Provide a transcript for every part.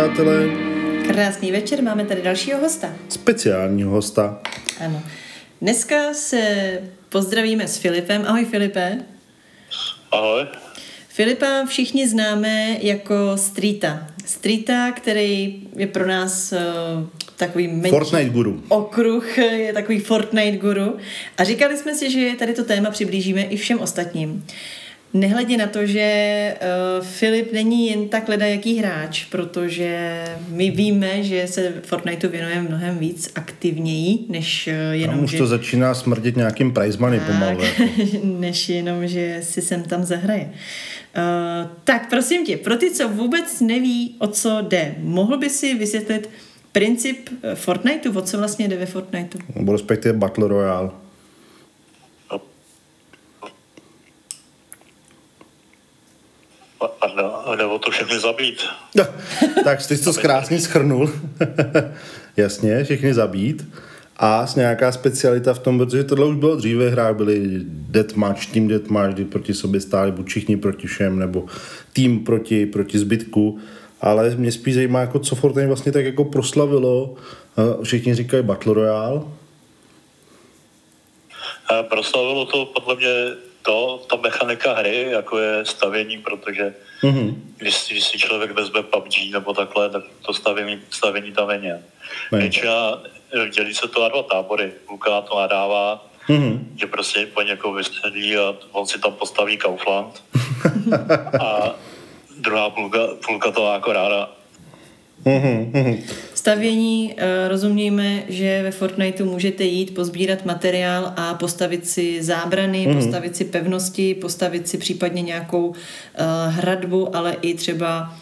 Přátelé. Krásný večer, máme tady dalšího hosta. Speciálního hosta. Ano. Dneska se pozdravíme s Filipem. Ahoj Filipe. Ahoj. Filipa všichni známe jako Streeta. Streeta, který je pro nás uh, takový menší Fortnite guru. okruh, je takový Fortnite guru. A říkali jsme si, že tady to téma přiblížíme i všem ostatním. Nehledě na to, že uh, Filip není jen tak jaký hráč, protože my víme, že se Fortniteu věnuje mnohem víc aktivněji, než uh, jenom, Tam už že... to začíná smrdět nějakým prize money pomalu. jako. než jenom, že si sem tam zahraje. Uh, tak prosím tě, pro ty, co vůbec neví, o co jde, mohl by si vysvětlit princip Fortniteu, o co vlastně jde ve Fortniteu? Nebo respektive Battle Royale. A nebo to všechny zabít. tak jsi to krásně schrnul. Jasně, všechny zabít. A s nějaká specialita v tom, protože tohle už bylo dříve, v hrách byly deathmatch, team deathmatch, kdy proti sobě stáli buď všichni proti všem, nebo tým proti, proti zbytku. Ale mě spíš zajímá, jako co Fortnite vlastně tak jako proslavilo. Eh, Všichni říkají Battle Royale. A proslavilo to podle mě to, ta mechanika hry, jako je stavění, protože Mhm. když, když si člověk vezme PUBG nebo takhle, tak to stavění, stavění tam není. Ne. Většina, eh, dělí se to na dva tábory. Luka to nadává, Mhm. že prostě po někoho vystřelí a on si tam postaví Kaufland. a druhá půlka, půlka to má jako ráda. Mhm. Mhm. Stavění, eh, rozumějme, že ve Fortniteu můžete jít, pozbírat materiál a postavit si zábrany, mm. postavit si pevnosti, postavit si případně nějakou uh, hradbu, ale i třeba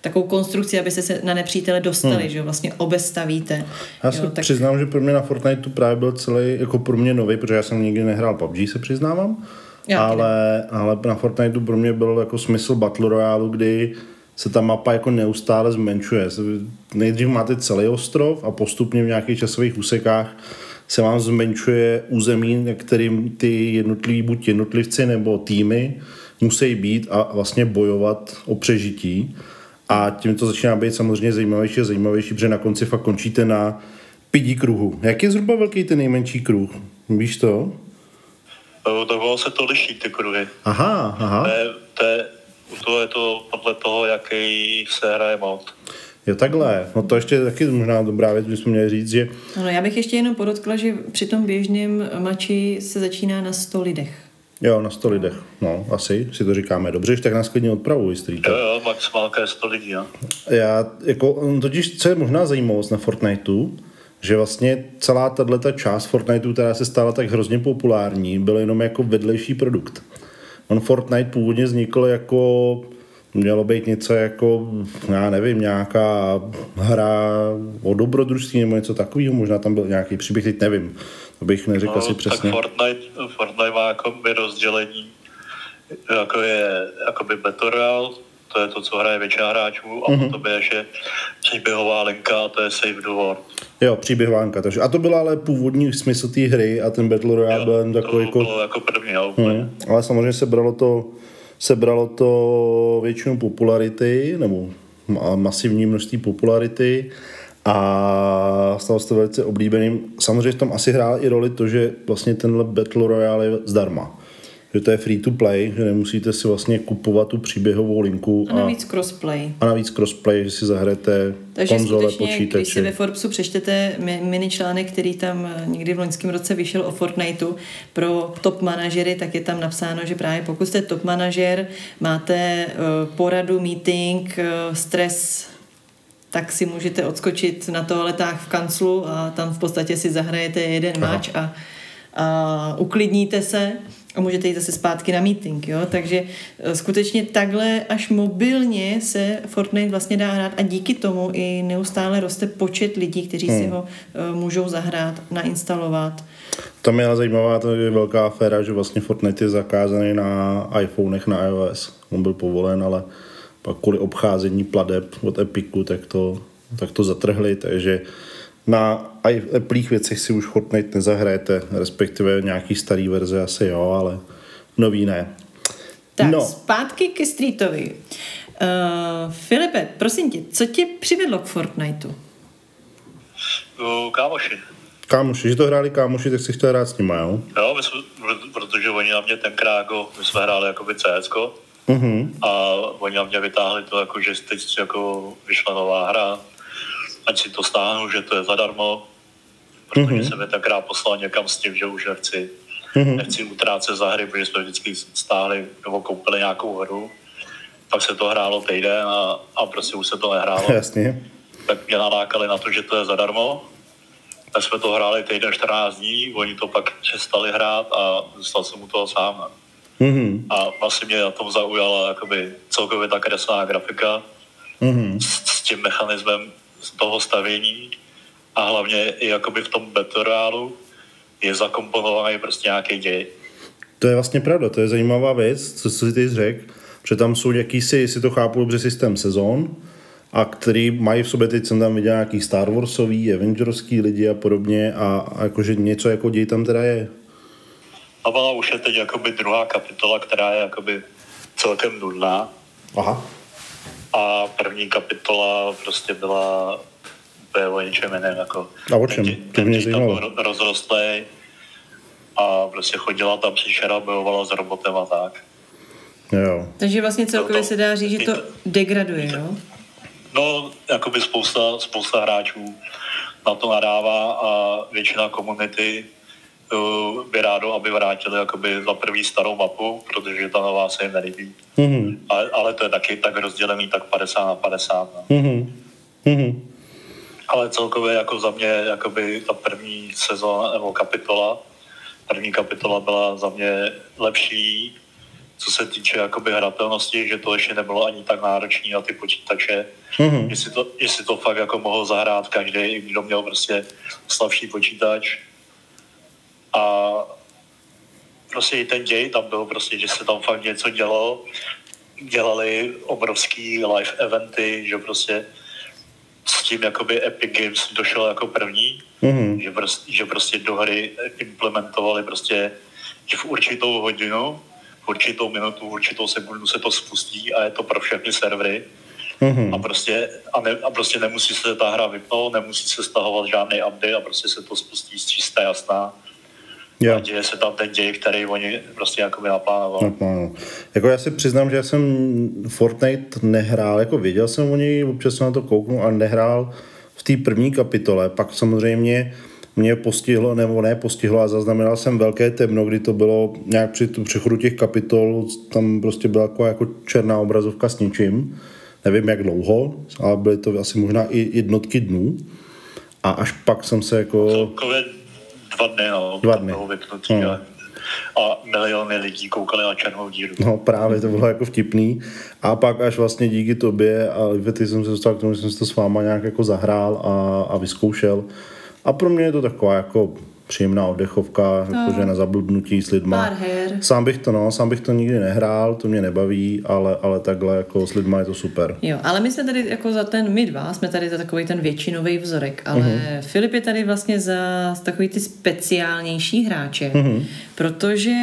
takovou konstrukci, abyste se na nepřítele dostali, mm. že jo, vlastně obestavíte. Já se jo, tak přiznám, že pro mě na Fortniteu právě byl celý, jako pro mě nový, protože já jsem nikdy nehrál PUBG, se přiznávám. Já ale, ale na Fortniteu pro mě byl jako smysl Battle Royale, kdy se ta mapa jako neustále zmenšuje. Nejdřív máte celý ostrov a postupně v nějakých časových úsekách se vám zmenšuje území, na kterým ty jednotliví, buď jednotlivci nebo týmy musí být a vlastně bojovat o přežití. A tím to začíná být samozřejmě zajímavější a zajímavější, protože na konci fakt končíte na pidi kruhu. Jak je zhruba velký ten nejmenší kruh? Víš to? Eh, Tak ono se to liší, ty kruhy. Aha, aha. To je, to je, to je to podle toho, jaký se hraje mod. Jo, takhle. No to ještě taky možná dobrá věc, bychom měli říct, že Ano, já bych ještě jenom podotkla, že při tom běžném mači se začíná na 100 lidech. jo, na 100 lidech. No, asi si to říkáme dobře, když tak nás klidně odpravuj, Street. Jo, jo, maximálka je 100 lidí, no. Já, jako, on totiž, co je možná zajímavost na Fortniteu, že vlastně celá tato část Fortniteu, která se stala tak hrozně populární, byl jenom jako vedlejší produkt. On Fortnite původně vznikl jako mělo být něco jako, já nevím, nějaká hra o dobrodružství nebo něco takového, možná tam byl nějaký příběh, teď nevím, to bych neřekl si přesně. No, Tak Fortnite, Fortnite má jako by rozdělení, jako je jakoby Battle Royale, to je to, co hraje většina hráčů, a Mhm. mm-hmm. potom je ještě příběhová linka, a to je Save the World. Jo, příběh Vánka. Takže, a to byl ale původní smysl té hry a ten Battle Royale byl jen takový jako... bylo jako první, jo. Hmm. Ale samozřejmě se bralo to, se bralo to většinu popularity, nebo ma- masivní množství popularity a stalo se to velice oblíbeným. Samozřejmě v tom asi hrál i roli to, že vlastně tenhle Battle Royale je zdarma. Že to je free to play, že nemusíte si vlastně kupovat tu příběhovou linku A navíc crossplay. a navíc crossplay, že si zahrajete Takže konzole, skutečně, když si počítače. ve Forbesu přečtete mi- mini článek, který tam eh, někdy v loňském roce vyšel o Fortniteu pro top manažery, tak je tam napsáno, že právě pokud jste top manažer, máte eh, poradu, meeting, eh, stres, tak si můžete odskočit na toaletách v kanclu a tam v podstatě si zahrajete jeden Aha. máč a, a uklidníte se a můžete jít zase zpátky na meeting, jo? takže eh, skutečně takhle až mobilně se Fortnite vlastně dá hrát a díky tomu i neustále roste počet lidí, kteří si ho eh, můžou zahrát, nainstalovat. Tam je ale zajímavá, to je velká aféra, že vlastně Fortnite je zakázaný na iPhonech, na iOS. On byl povolen, ale pak kvůli obcházení pladeb od Epiku, tak to, tak to zatrhli, takže na Appleích věcech si už Fortnite nezahrajete, respektive nějaký starý verze asi jo, ale nový ne. Tak, No. zpátky ke Streetovi. Uh, Filipe, prosím tě, co tě přivedlo k Fortniteu? Uh, kámoši. Kámoši, že to hráli kámoši, tak si chtěl hrát s nimi, jo? Jo, my jsme, protože oni na mě tenkrát, jako, my jsme hráli jakoby CS, Mhm. a oni na mě vytáhli to, jako, že teď jako vyšla nová hra, ať si to stáhnu, že to je zadarmo, protože Mhm. mm-hmm. jsem je tenkrát poslal někam s tím, že už nechci, Mhm. mm-hmm. nechci utrácet za hry, protože jsme vždycky stáhli nebo koupili nějakou hru, pak se to hrálo týden a, a prostě už se to nehrálo Jasně. tak mě nalákali na to, že to je zadarmo. Tak jsme to hráli týden 14 dní, oni to pak přestali hrát a dostal jsem u toho sám. Mhm. A vlastně mě na tom zaujala jakoby celkově ta kresná grafika Mhm. s, s tím mechanismem z toho stavění a hlavně i jakoby v tom Royale je zakomponovaný prostě nějaký děj. To je vlastně pravda, to je zajímavá věc, co si ty řekl, že tam jsou jakýsi, jestli to chápu dobře, systém sezon, a který mají v sobě, teď jsem tam viděl nějaký Star Warsový, Avengerský lidi a podobně a, a jakože něco jako děj tam teda je. A ona už je teď jakoby druhá kapitola, která je jakoby celkem nudná. Aha. A první kapitola prostě byla úplně o něčem jiném. Jako A o čem? Ten, To ten mě zajímalo. rozrostlej a prostě chodila tam příšera, bojovala s robotem a tak. Jo. Takže vlastně celkově to- se dá říct, že to degraduje, jo? No, jakoby spousta, spousta hráčů na to nadává a většina komunity by rádo, aby vrátili jakoby za první starou mapu, protože ta nová se jim nelíbí. Mhm. Ale, ale to je taky tak rozdělený tak 50 na 50. No. Mhm. Mhm. Ale celkově jako za mě jakoby ta první sezóna nebo kapitola, první kapitola byla za mě lepší, co se týče jakoby hratelnosti, že to ještě nebylo ani tak náročné na ty počítače. Mhm. Jestli, to, jestli to fakt jako mohl zahrát každý, kdo měl prostě slabší počítač. A prostě i ten děj tam byl prostě, že se tam fakt něco dělo. Dělali obrovský live eventy, že prostě s tím jakoby Epic Games došel jako první, Mhm. že, prostě, že prostě do hry implementovali prostě, že v určitou hodinu, v určitou minutu, v určitou sekundu se to spustí a je to pro všechny servery Mhm. a prostě, a, ne, a prostě nemusí se ta hra vypnout, nemusí se stahovat žádný update a prostě se to spustí z čisté jasná. A děje se tam ten děj, který oni prostě jakoby naplánovali. No, no. Jako já si přiznám, že já jsem Fortnite nehrál, jako věděl jsem o něj, občas jsem na to kouknu, ale nehrál v té první kapitole. Pak samozřejmě mě postihlo, nebo ne postihlo, a zaznamenal jsem velké temno, kdy to bylo nějak při tu přechodu těch kapitol, tam prostě byla jako, jako černá obrazovka s ničím. Nevím, jak dlouho, ale byly to asi možná i jednotky dnů. A až pak jsem se jako... Celkově dva dny, no, Dva dny. bylo vypnutí. No. A, a miliony lidí koukali na černou díru. No právě, to bylo jako vtipný. A pak až vlastně díky tobě a ty jsem se dostal k tomu, že jsem si to s váma nějak jako zahrál a, a vyzkoušel. A pro mě je to taková jako příjemná oddechovka, no. jakože na zabludnutí s lidma. Pár her. Sám bych to, no, sám bych to nikdy nehrál, to mě nebaví, ale, ale takhle jako s lidma je to super. Jo, ale my jsme tady jako za ten, my dva, jsme tady za takový ten většinový vzorek, ale uh-huh. Filip je tady vlastně za takový ty speciálnější hráče, uh-huh. protože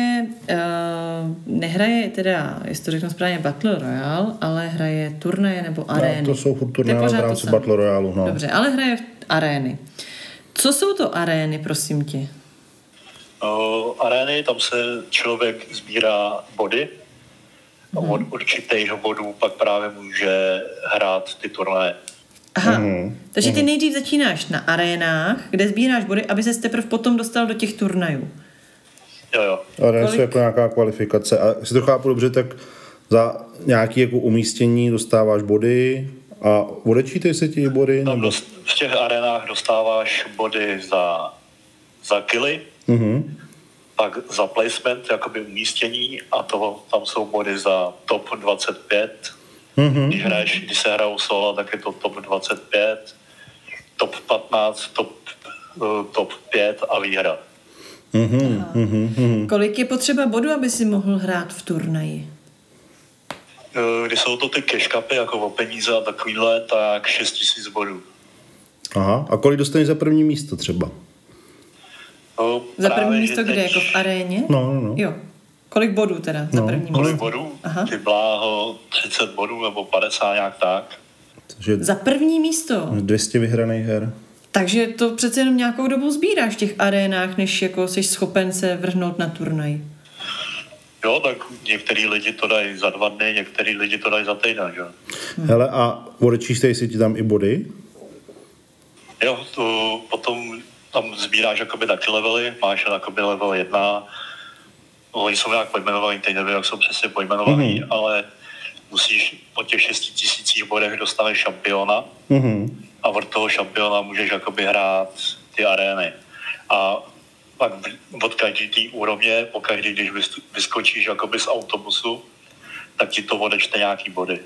uh, nehraje teda, jestli to řeknu správně, Battle Royale, ale hraje turnaje nebo arény. No, to jsou furt turnaje v rámci. Battle Royale. No. Dobře, ale hraje v arény. Co jsou to arény, prosím tě? No, arény, tam se člověk sbírá body. A od určitých bodů pak právě může hrát ty turnaje. Aha, uh-huh. takže ty nejdřív začínáš na arénách, kde sbíráš body, aby se teprve potom dostal do těch turnajů. Jo, jo. Kolik- jsou jako nějaká kvalifikace. A jestli to chápu dobře, tak za nějaké jako umístění dostáváš body a odečítají se ti body? Tam Nebo... dost, v těch arenách dostáváš body za, za killy, Mhm. pak za placement, jakoby umístění a to, tam jsou body za top 25. Mhm. Když, hraješ, když se hrajou solo, tak je to top 25, top 15, top, eh, top 5 a výhra. Mhm. Mhm. Mhm. Kolik je potřeba bodů, aby si mohl hrát v turnaji? Eh, Když jsou to ty cash cupy, jako o peníze a takovýhle, tak 6 tisíc bodů. Aha. A kolik dostaneš za první místo třeba? No, Za první místo kde? teď- Jako v aréně? No, no, no. Jo. Kolik bodů teda za No, první Kolik místo? bodů? Aha. Ty bláho 30 bodů nebo 50 nějak tak. Takže Za první místo. 200 vyhraných her. Takže to přece jenom nějakou dobu sbíráš v těch arénách, než jako jsi schopen se vrhnout na turnaj. Jo, tak některý lidi to dají za dva dny, některý lidi to dají za týden, že? Hele, a odečístej si ti tam i body? Jo, to potom tam sbíráš jakoby taky levely, máš jakoby level 1, oni jsou nějak pojmenovaný, teď nevím, jak jsou přesně pojmenovaný, mm-hmm. ale musíš po těch 6 tisících bodech dostaneš šampiona Mhm. a od toho šampiona můžeš jakoby hrát ty arény. A pak od každé té úrovně, po každý, když vys- vyskočíš jakoby z autobusu, tak ti to odečte nějaký body.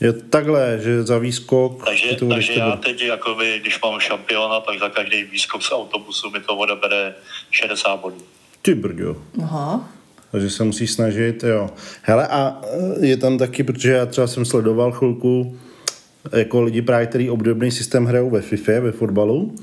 Je takhle, že za výskok Takže, to takže já teď, jakoby, když mám šampiona, tak za každý výskok z autobusu mi to odebere 60 bodů. Ty brďo. Aha. Takže se musí snažit, jo. Hele, a e, je tam taky, protože já třeba jsem sledoval chvilku jako lidi právě, který obdobný systém hrajou ve FIFA, ve fotbalu,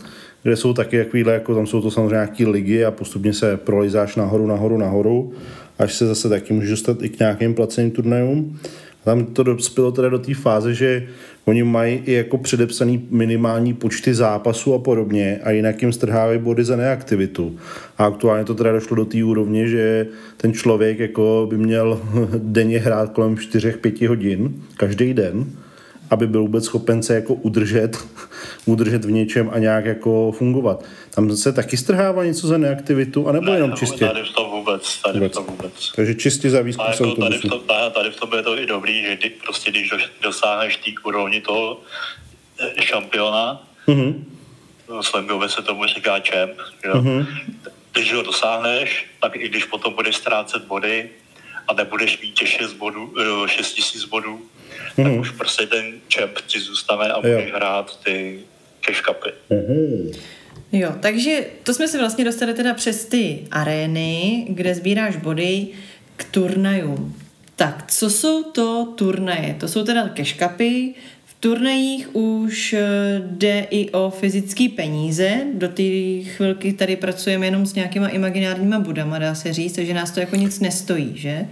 kde jsou taky jakýhle, jako tam jsou to samozřejmě nějaký ligy a postupně se prolizáš nahoru, nahoru, nahoru, až se zase taky můžeš dostat i k nějakým placeným turnajům. Tam to dospělo teda do té fáze, že oni mají i jako předepsaný minimální počty zápasů a podobně a jinak jim strhávají body za neaktivitu. A aktuálně to teda došlo do té úrovně, že ten člověk jako by měl denně hrát kolem 4-5 hodin každý den, aby byl vůbec schopen se jako udržet, udržet v něčem a nějak jako fungovat. Tam se taky strhává něco za neaktivitu, anebo jenom čistě? Tady v tom vůbec, tady Vůbec. v tom vůbec. Takže čistě za výzkum A z jako tady, v tom, tady- v tom je to i dobrý, že ty, prostě když dos- dosáhneš té úrovni toho eh, šampiona, Mhm. mm-hmm. slangově se tomu říká jo? Mhm. Mm-hmm. když ho dosáhneš, tak i když potom budeš ztrácet body a nebudeš mít těch 6 bodů, 6 tisíc bodů, mm-hmm. tak už prostě ten champ ti zůstane a budeš hrát ty cash cupy. Mhm. Jo, takže to jsme se vlastně dostali teda přes ty arény, kde sbíráš body k turnajům. Tak, co jsou to turnaje? To jsou teda cash cupy. V turnajích už eh, jde i o fyzické peníze. Do té chvilky tady pracujeme jenom s nějakýma imaginárníma budama, dá se říct, takže nás to jako nic nestojí, že?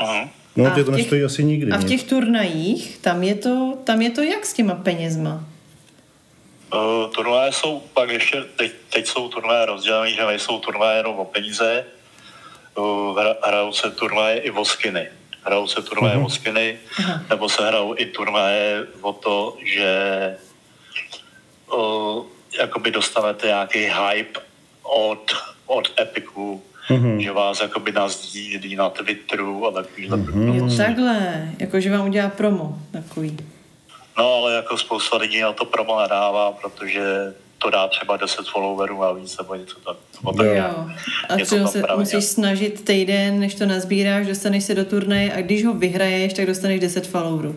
Uh-huh. No, A tě to v těch- nestojí asi nikdy. A v nic. těch turnajích, tam je to, tam je to jak s těma penězma? Uh, turnaje jsou pak ještě, teď, teď jsou turnaje rozdělené, že nejsou turnaje jenom o peníze, uh, hra, hrajou se turnaje i o skiny. Hrajou se turnaje o skiny, nebo se hrajou i turnaje o to, že uh, jakoby dostanete nějaký hype od, od Epiku, mm-hmm. že vás jakoby nazdílí na Twitteru a takovýhle mm-hmm. Jo, takhle, jakože vám udělá promo takový. No ale jako spousta lidí na to promo nedává, protože to dá třeba 10 followerů a víc nebo něco tak. Nebo tak Jo. A třeba tam se právě musíš snažit týden, než to nazbíráš, dostaneš se do turnaje a když ho vyhraješ, tak dostaneš 10 followerů.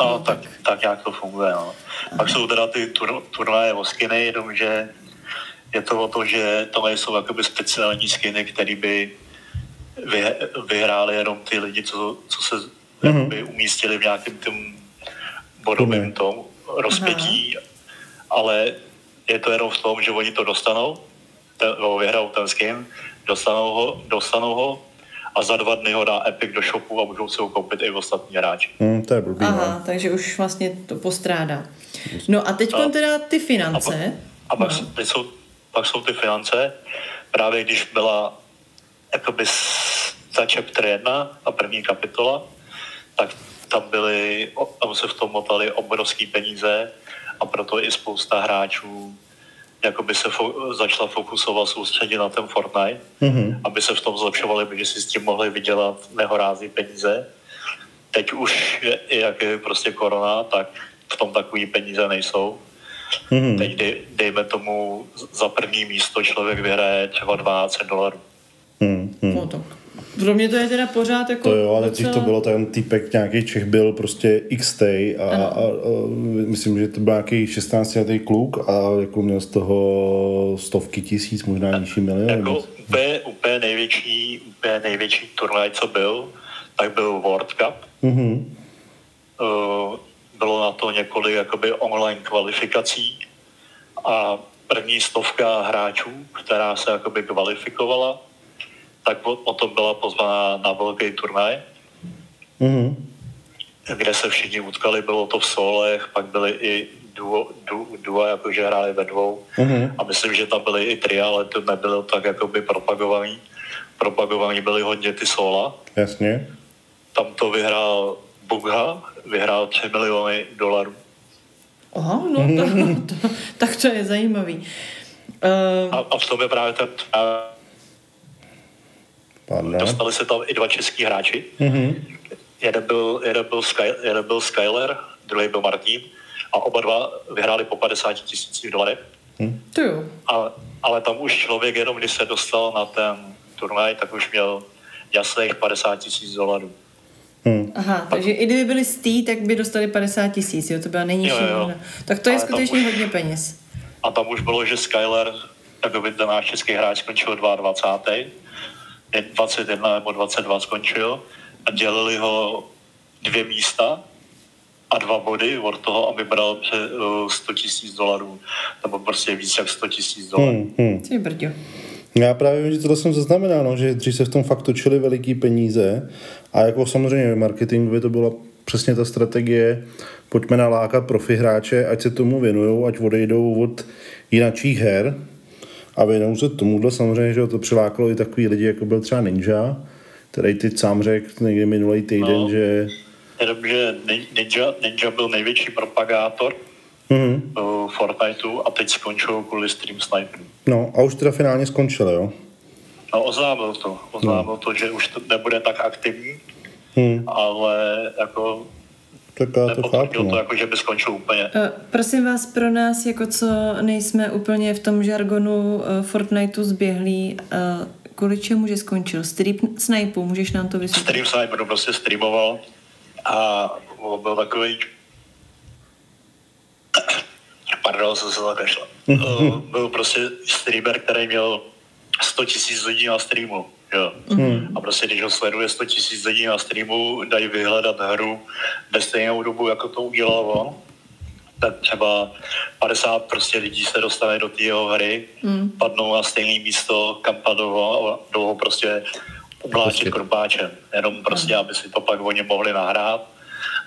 No, tak, tak nějak to funguje. No. Pak jsou teda ty tur, turnaje o skiny, jenomže je to o to, že to nejsou jakoby speciální skiny, které by vy, vyhráli jenom ty lidi, co, co se mm-hmm. umístili v nějakém tom bodovém Turnaji. tom rozpětí, ale je to jenom v tom, že oni to dostanou, ten, no, vyhrajou ten skin, dostanou ho, dostanou ho a za dva dny ho dá Epic do shopu a můžou si ho koupit i ostatní hráči. Hm, to je blbý, Aha, no. takže už vlastně to postrádá. No a teď A- teda ty A, pak, finance. a pak, No. jsou, pak jsou ty finance. Právě když byla jakoby ta chapter 1, ta první kapitola, tak tam byly, tam se v tom motali obrovský peníze a proto i spousta hráčů jakoby se fo- začala fokusovat soustředit na ten Fortnite, mm-hmm. aby se v tom zlepšovali, protože si s tím mohli vydělat nehorází peníze. Teď už, je, jak je prostě korona, tak v tom takový peníze nejsou. Mm-hmm. Teď dej, dejme tomu za první místo člověk vyhraje třeba 12 dolarů. Hm, hm. No, tak. Pro mě to je teda pořád jako... To jo, ale dřív to docela- bylo ten týpek, nějaký Čech byl prostě XT a, a, a, myslím, že to byl nějaký 16 letý kluk a jako měl z toho stovky tisíc, možná nižší miliony. Jako úplně, úplně, největší, úplně největší turnaj, co byl, tak byl World Cup. Mm-hmm. Uh, bylo na to několik jakoby online kvalifikací a první stovka hráčů, která se jakoby kvalifikovala, tak o, o tom byla pozvaná na velký turnaj, Mhm. kde se všichni utkali, bylo to v solech, pak byly i duo, du, duo jakože hráli ve dvou. Mhm. A myslím, že tam byly i tria, ale to nebylo tak jakoby propagovaný. Propagovaný byly hodně ty sola. Jasně. Tam to vyhrál Bugha, vyhrál 3 miliony dolarů. Aha, no to, to, tak to je zajímavý. Uh, A, a v tom je právě ten... Pardon. dostali se tam i dva český hráči. Mhm. Jeden byl, jeden byl, Sky, jeden byl Skyler, druhý byl Martin. A oba dva vyhráli po 50 tisících dolarech. to jo. Ale, ale tam už člověk jenom, když se dostal na ten turnaj, tak už měl jasných 50 tisíc dolarů. Hm. Aha, takže i kdyby byli z tý, tak by dostali 50 tisíc, jo, to byla nejnižší Jo, jo. Tak to je Ale skutečně už- hodně peněz. A tam už bylo, že Skyler, jakoby ten náš český hráč skončil 22. 21 nebo 22 skončil a dělili ho dvě místa a dva body od toho, aby bral pře, uh, 100 tisíc dolarů. Nebo prostě víc jak 100 tisíc dolarů. Hm, hm. Ty brďo. Já právě vím, že tohle jsem zaznamenal, no, že dřív se v tom fakt točily veliký peníze a jako samozřejmě marketingově to byla přesně ta strategie, pojďme nalákat profi hráče, ať se tomu věnují, ať odejdou od jinačích her a věnují se tomuhle. Samozřejmě, že to přilákalo i takový lidi, jako byl třeba Ninja, který ty sám řekl někdy minulý týden, No. že že Nin- Ninja, Ninja byl největší propagátor mhm. uh, Fortniteu a teď skončil kvůli Stream Sniperu. no a už teda finálně skončil, jo? No, oznámil to. Oznámil to, že už to nebude tak aktivní, Hm. ale jako Tak já to chápu, to, no. jako, že by skončil úplně. Uh, prosím vás, pro nás, jako co nejsme úplně v tom žargonu uh, Fortniteu zběhlí, uh, kvůli čemu, že skončil? Strip snipu, můžeš nám to vysvětlit? Stream Sniper prostě streamoval a byl takový pardon, jsem se zakašlal. Uh, byl prostě streamer, který měl 100 tisíc lidí na streamu. Jo. A prostě když ho sleduje 100 tisíc lidí na streamu, dají vyhledat hru ve stejnou dobu, jako to udělal on, tak třeba 50 prostě lidí se dostane do té jeho hry, mm. padnou na stejné místo, kam padlo a jdou ho prostě umlátit Prostě. krumpáčem. Jenom prostě, aby si to pak oni mohli nahrát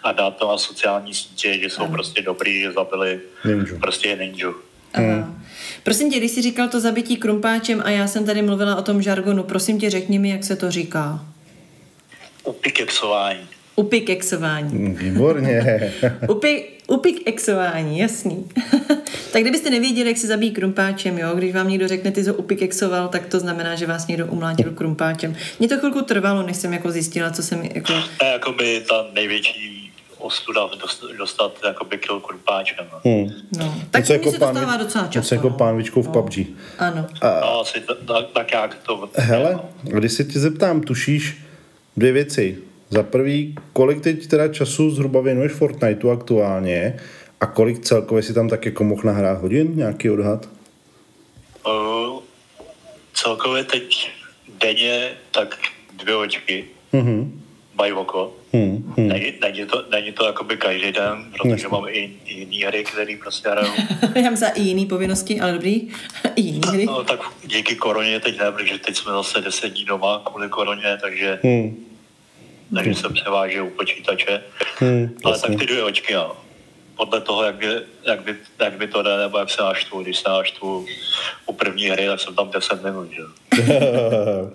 a dát to na sociální sítě, že jsou prostě dobrý, že zabili Ninju. prostě ninju. Aha. Prosím tě, když jsi říkal to zabití krumpáčem a já jsem tady mluvila o tom žargonu, prosím tě, řekni mi, jak se to říká. Upikexování. Upikexování. Hm, Výborně. Upi, upikexování, jasný. tak kdybyste nevěděli, jak se zabíjí krumpáčem, jo, když vám někdo řekne, ty jsi upikexoval, tak to znamená, že vás někdo umlátil krumpáčem. Mně to chvilku trvalo, než jsem jako zjistila, co jsem jako... To je jakoby ta největší ostuda dost- dostat jakoby kill krumpáčem. No. Hm. No. Tak to jako se pán- dostává docela často. Něco jako no. pánvičkou v No. PUBG. Ano. No, asi t- tak, tak jak to... Hele, když se tě zeptám, tušíš dvě věci. Za prvý, kolik teď teda času zhruba věnuješ Fortniteu aktuálně a kolik celkově si tam tak jako mohl nahrát hodin, nějaký odhad? Uh, celkově teď denně tak dvě očky Mhm. Mají oko. Hm, hm. Není, není, to, není to jakoby každý den, protože Jasně. mám i, i jiný hry, které prostě hraju. Já mám i jiný povinnosti, ale dobrý. I jiný hry. No, tak díky koroně teď ne, protože teď jsme zase 10 dní doma kvůli koroně, takže, Hm. takže jsem převážel u počítače. Hm, Ale jasně. tak ty dvě očky, jo. Podle toho, jak by, jak, by, jak by to jde, nebo jak se naštvu. Když se naštvu u první hry, tak jsem tam 10 minut, že? jo.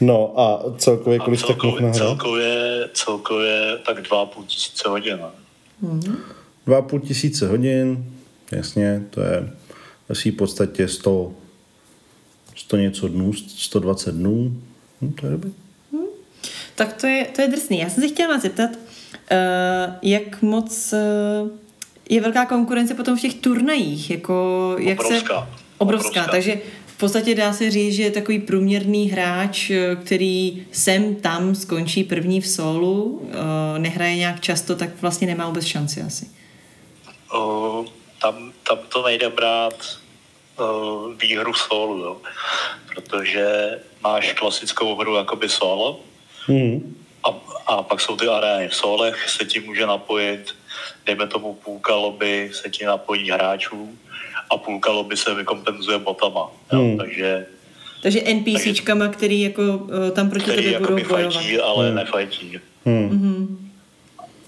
no a celkově kolik mohl celkově, celkově, celkově tak 2,5 tisíce hodin. no. Dva a půl tisíce hodin, jasně, to je ve svý podstatě 100, 100 něco dnů, 120 dnů, hm, to je dobrý. Tak to je, to je drsný. Já jsem se chtěla vás zeptat, uh, jak moc uh, je velká konkurence potom v těch turnajích, jako jak se... Obrovská. Obrovská. Obrovská. takže v podstatě dá se říct, že takový průměrný hráč, eh, který sem tam skončí první v solu, uh, nehraje nějak často, tak vlastně nemá vůbec šanci asi. O, tam, tam to nejde brát o, výhru solo, jo. protože máš klasickou hru jakoby solo Hm. a, a pak jsou ty arény. V solech se ti může napojit, dejme tomu půlka lobby se ti napojí hráčů a půlka lobby se vykompenzuje botama. Jo. Hmm. Takže Takže NPCčkama, který jako uh, tam proti který tobě budou bojovat. fajtí, ale hmm. nefajtí. Hmm. Mhm.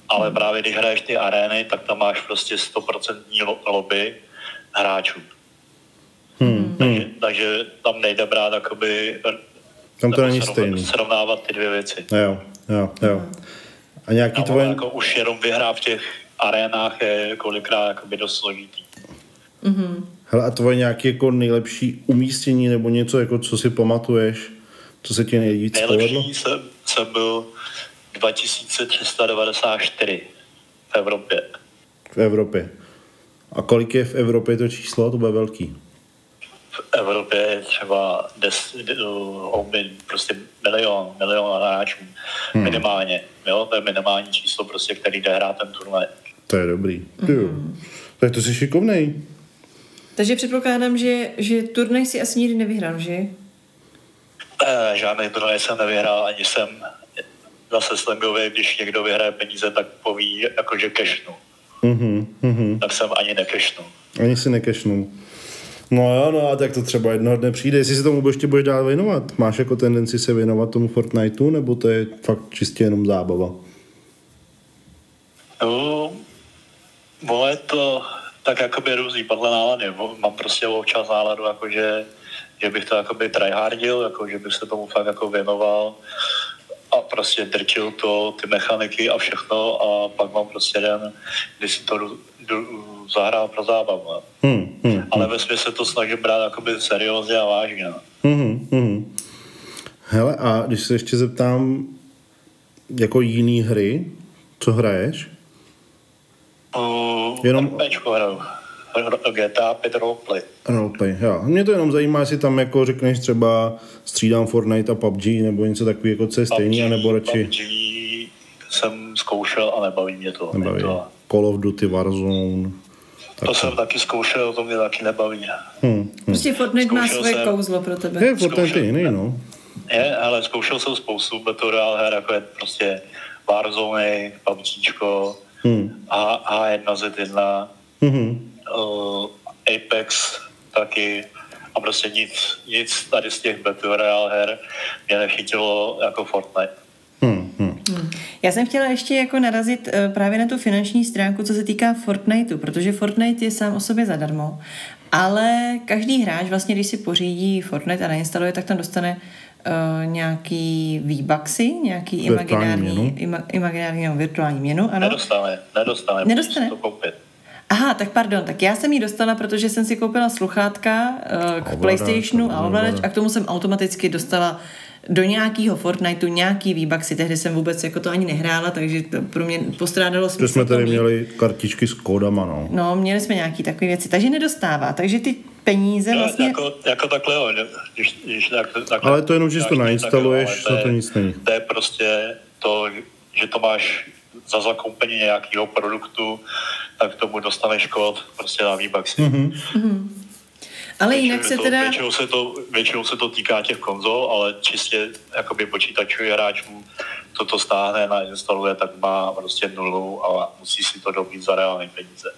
Ale právě když hraješ ty arény, tak tam máš prostě 100% lo- lobby hráčů. Hmm. Takže, takže tam nejde brát jakoby... Tam to není stejný. Srovnávat ty dvě věci. Jo, jo, jo. A nějaký No, tvoje... jako už jenom vyhrát v těch arénách je kolikrát jakoby dost složitý. Hele, a tvoje nějaké jako nejlepší umístění nebo něco, jako co si pamatuješ, co se ti nejvíc povedlo Nejlepší jsem, jsem byl 2394 v Evropě. v Evropě? A kolik je v Evropě to číslo? To bude velký. V Evropě je třeba des, de, uh, prostě milion, milion hráčů hmm. minimálně. Jo? To je minimální číslo, prostě, který jde hrát ten turnaj. To je dobrý. Mm-hmm. Tak to jsi šikovnej. Takže předpokládám, že, že turnaj si asi nikdy nevyhrál, že? Eh, žádný turnaj jsem nevyhrál, ani jsem zase slangově, když někdo vyhraje peníze, tak poví, jakože kešnu. Mhm, mhm. Tak jsem ani nekešnu. Ani si nekešnu. No jo, no a tak to třeba jednoho dne přijde. Jestli se tomu ještě budeš dál věnovat? Máš jako tendenci se věnovat tomu Fortniteu, nebo to je fakt čistě jenom zábava? No, je to tak jakoby různý podle nálady. Mám prostě občas náladu, jakože, že bych to jakoby tryhardil, jako, že bych se tomu fakt jako věnoval a prostě drčil to, ty mechaniky a všechno a pak mám prostě den, kdy si to jdu, jdu zahrát pro zábavu. no. Hmm, hmm, Ale ve se to snažím brát jakoby seriózně a vážně. no. hmm, hmm. Hele, a když se ještě zeptám, jako jiný hry, co hraješ? Uh, Jenom- RPčko hraju. GTA 5 roleplay. Roleplay, jo. Mě to jenom zajímá, jestli tam jako řekneš třeba střídám Fortnite a PUBG nebo něco takového, jako co je stejný, PUBG, anebo radši PUBG jsem zkoušel a nebaví mě to. nebaví. To, Call of Duty, Warzone. Tak to jsem taky zkoušel, to mě taky nebaví. Hmm. Prostě Fortnite má Zkoušel svoje jsem. kouzlo pro tebe. Je, Fortnite je jiný, no. Je, ale zkoušel jsem spoustu Battle Royale her, jako je prostě Warzone, PUBGčko, Hmm. A, A1Z1, Mhm. Uh, Apex taky a prostě nic, nic tady z těch Battle Royale her mě nechytilo jako Fortnite. Hmm. Hmm. Já jsem chtěla ještě jako narazit eh, právě na tu finanční stránku, co se týká Fortniteu, protože Fortnite je sám o sobě zadarmo, ale každý hráč vlastně, když si pořídí Fortnite a nainstaluje, tak tam dostane uh, nějaký V-Bucksy, nějaký Virtuální imaginární, ima, imaginární nebo virtuální měnu, ano. Nedostane, nedostane. Nedostane? to koupit. Aha, tak pardon, tak já jsem ji dostala, protože jsem si koupila sluchátka uh, k Ovladač, PlayStationu a ovladač a k tomu jsem automaticky dostala do nějakého Fortniteu nějaký výbaxy. Tehdy jsem vůbec jako to ani nehrála, takže to pro mě postrádalo smysl. Že jsme to tady měli kartičky s kódama, no. No, měli jsme nějaký takové věci, takže nedostává. Takže ty peníze Jo, vlastně... jako, jako takhle, jo, když, když tak, takhle, Ale to jenom, že si to nainstaluješ, tak jo, ale za to nic není. To je prostě to, že to máš za zakoupení nějakého produktu, tak k tomu dostaneš kód prostě na V-Bucksy. Mhm. Ale jinak se to, teda... Většinou se, to, většinou se to týká těch konzol, ale čistě jakoby počítačových hráčů, to to stáhne, nainstaluje, tak má prostě nulu a musí si to dobít za reální peníze.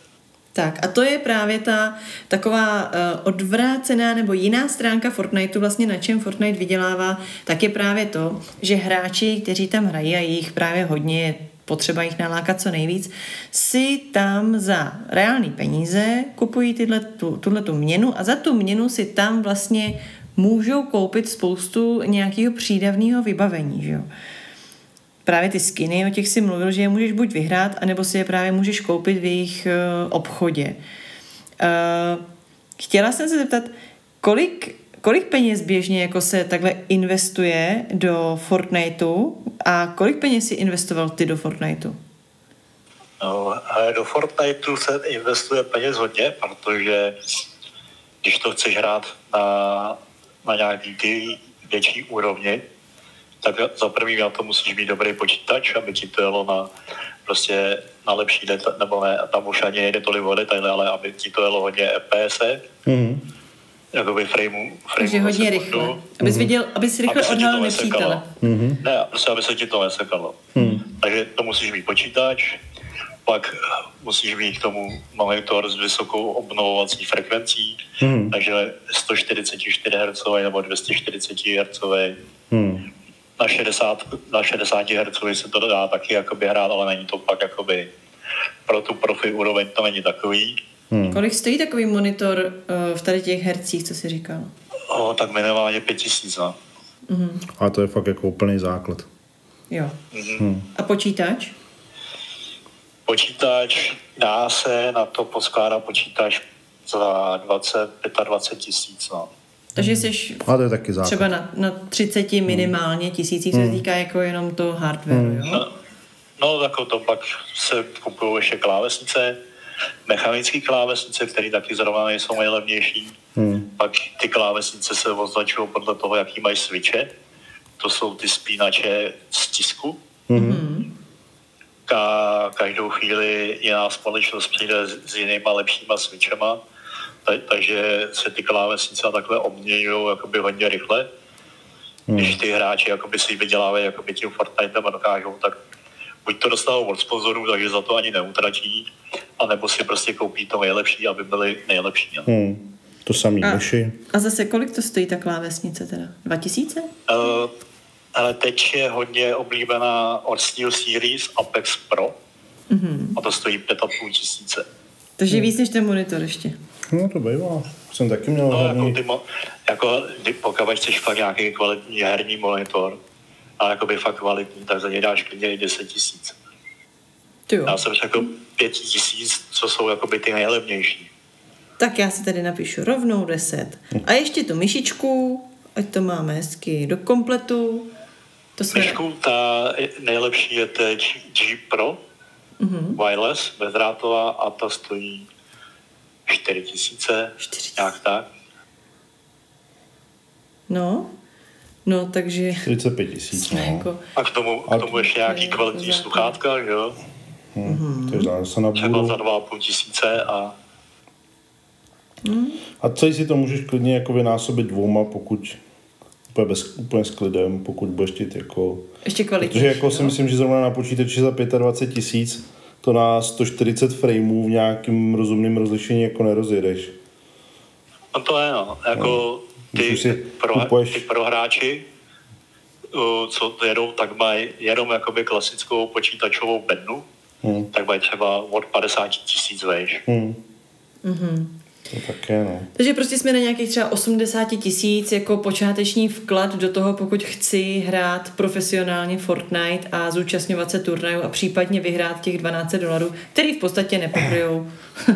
Tak a to je právě ta taková uh, odvrácená nebo jiná stránka Fortniteu, vlastně na čem Fortnite vydělává, tak je právě to, že hráči, kteří tam hrají a je jich právě hodně, je potřeba jich nalákat co nejvíc, si tam za reální peníze kupují tyhle, tu, tuhle tu měnu a za tu měnu si tam vlastně můžou koupit spoustu nějakého přídavného vybavení, že jo. Právě ty skiny, o těch si mluvil, že je můžeš buď vyhrát, anebo si je právě můžeš koupit v jejich uh, obchodě. Uh, chtěla jsem se zeptat, kolik, kolik peněz běžně jako se takhle investuje do Fortniteu a kolik peněz si investoval ty do Fortniteu? No, ale do Fortniteu se investuje peněz hodně, protože když to chceš hrát na, na nějaký ty větší úrovni, tak za prvý na to musíš mít dobrý počítač, aby ti to jelo na prostě na lepší deta, nebo ne, tam už ani nejde tolik o detaily, ale aby ti to jelo hodně FPS, Mhm. Jakoby frameu, Takže frameu hodně rychle. Abys, viděl, abys rychle Aby se ti to odhalil nesekalo. nepřítele. Mhm. Ne, prostě aby se ti to nesekalo. Takže to musíš mít počítač, pak musíš mít k tomu monitor s vysokou obnovovací frekvencí, hmm. takže 144 Hz nebo 240 Hz. Hmm. Na 60, na 60 Hz se to dá taky jakoby hrát, ale není to pak jakoby pro tu profi úroveň to není takový. Hmm. Kolik stojí takový monitor uh, v tady těch hercích, co jsi říkal? O, tak minimálně 5000, no. Mm-hmm. A to je fakt jako úplný základ. Jo. Mm-hmm. Hmm. A počítač? Počítač dá se na to poskládat počítač za 20, 25 tisíc, no. Takže jsi a to je taky základ. třeba na, na 30 minimálně tisících, co se týká jako jenom to hardware, hmm. jo? No, no tak to pak se kupují ještě klávesnice, mechanické klávesnice, které taky zrovna nejsou nejlevnější. Hmm. Pak ty klávesnice se označují podle toho, jaký mají switche. To jsou ty spínače z tisku. Hmm. Ka- každou chvíli jiná společnost přijde s, s jinýma lepšíma switchema, ta- takže se ty klávesnice takhle obměňují jakoby hodně rychle. Hmm. Když ty hráči jakoby si vydělávají jakoby tím Fortnite dokážou, tak buď to dostanou od sponzorů, takže za to ani neutratí, anebo si prostě koupí to nejlepší, aby byli nejlepší. No. Hmm. To samý a, myši. A zase kolik to stojí ta klávesnice teda? 2000? Uh, ale teď je hodně oblíbená od Steel Series Apex Pro. Mm-hmm. A to stojí 5,5 tisíce. Takže hmm. víc než ten monitor ještě. No to bývá. Jsem taky měl no, herní... jako, ty mo- jako pokud chceš fakt nějaký kvalitní herní monitor, a jako by fakt kvalitní, tak za ně dáš klidně 10 tisíc. Já jsem řekl 5 tisíc, co jsou jakoby ty nejlevnější. Tak já si tady napíšu rovnou 10. A ještě tu myšičku, ať to máme hezky do kompletu. To jsme... Myšku, ta nejlepší je teď G Pro, mm-hmm. wireless, bezdrátová a ta stojí 4 tisíce, nějak tak. No, no takže... 45 tisíc, no. Jako... A k tomu, k tomu ještě nějaký kvalitní sluchátka, jo? Hmm. Takže zase na Třeba za 2,5 tisíce a Hmm. A celý si to můžeš klidně jako vynásobit dvouma, pokud úplně, bez, úplně s klidem, pokud budeš chtít jako... Ještě kvalitní. Protože jako si myslím, že zrovna na počítači za 25 tisíc to na 140 frameů v nějakým rozumném rozlišení jako nerozjedeš. No to je no. Jako no. ty, si pro, kupuješ... ty prohráči, co jedou, tak mají jenom jakoby klasickou počítačovou bednu, hmm. tak mají třeba od 50 tisíc vejš. Hmm. Mm-hmm. To také, no. Takže prostě jsme na nějakých třeba 80 tisíc jako počáteční vklad do toho, pokud chci hrát profesionálně Fortnite a zúčastňovat se turnaju a případně vyhrát těch 12 dolarů, který v podstatě nepokryjou,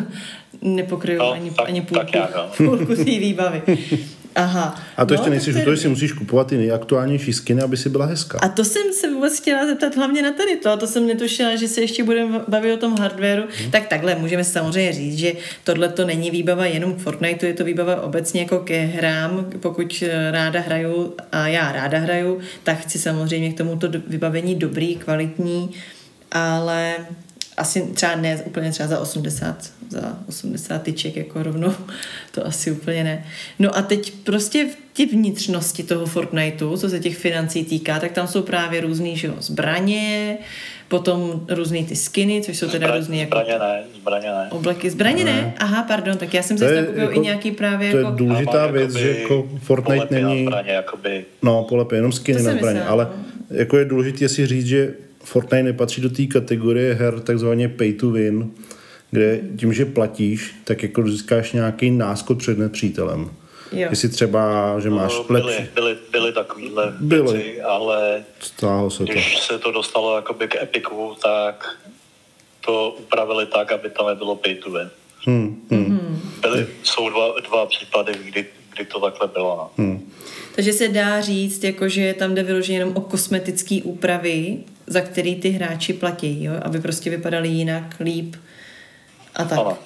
nepokryjou no, ani, tak, ani půlku, tak já, no. půlku té výbavy. Aha. A to no, ještě nejsi, že to si musíš kupovat ty nejaktuálnější skiny, aby si byla hezká. A to jsem se vůbec chtěla zeptat hlavně na tady to, a to jsem netušila, že se ještě budeme bavit o tom hardwareu. Hmm. Tak takhle můžeme samozřejmě říct, že tohle to není výbava jenom k Fortniteu, je to výbava obecně jako ke hrám. Pokud ráda hraju a já ráda hraju, tak chci samozřejmě k tomuto vybavení dobrý, kvalitní, ale asi třeba ne úplně třeba za 80, za 80 tyček jako rovnou, to asi úplně ne. No a teď prostě v ty vnitřnosti toho Fortniteu, co se těch financí týká, tak tam jsou právě různý že jo, zbraně, potom různý ty skiny, což jsou teda Zbra, různý jako... Zbraně ne, zbraně ne. Obleky, zbraně ne? ne? Aha, pardon, tak já jsem se jako, i nějaký právě to jako... To je důležitá věc, že jako Fortnite není... Zbraně, jakoby... No, polepě, jenom skiny na zbraně, ale no. jako je důležité si říct, že Fortnite nepatří do té kategorie her takzvaně pay to win, kde tím, že platíš, tak jako získáš nějaký náskok před nepřítelem. Jo. Jestli třeba, že máš no, byly, lepší... Byly, byly takovýhle byly. věci, ale Stálo se když to. se to dostalo jakoby k Epiku, tak to upravili tak, aby tam nebylo pay to win. Hmm, hmm. Byly, jsou dva, dva případy, kdy, kdy to takhle bylo. No. Hmm. Takže se dá říct, jako, že tam jde vyloženě jenom o kosmetické úpravy, za který ty hráči platí, jo? aby prostě vypadali jinak, líp a tak. Ano.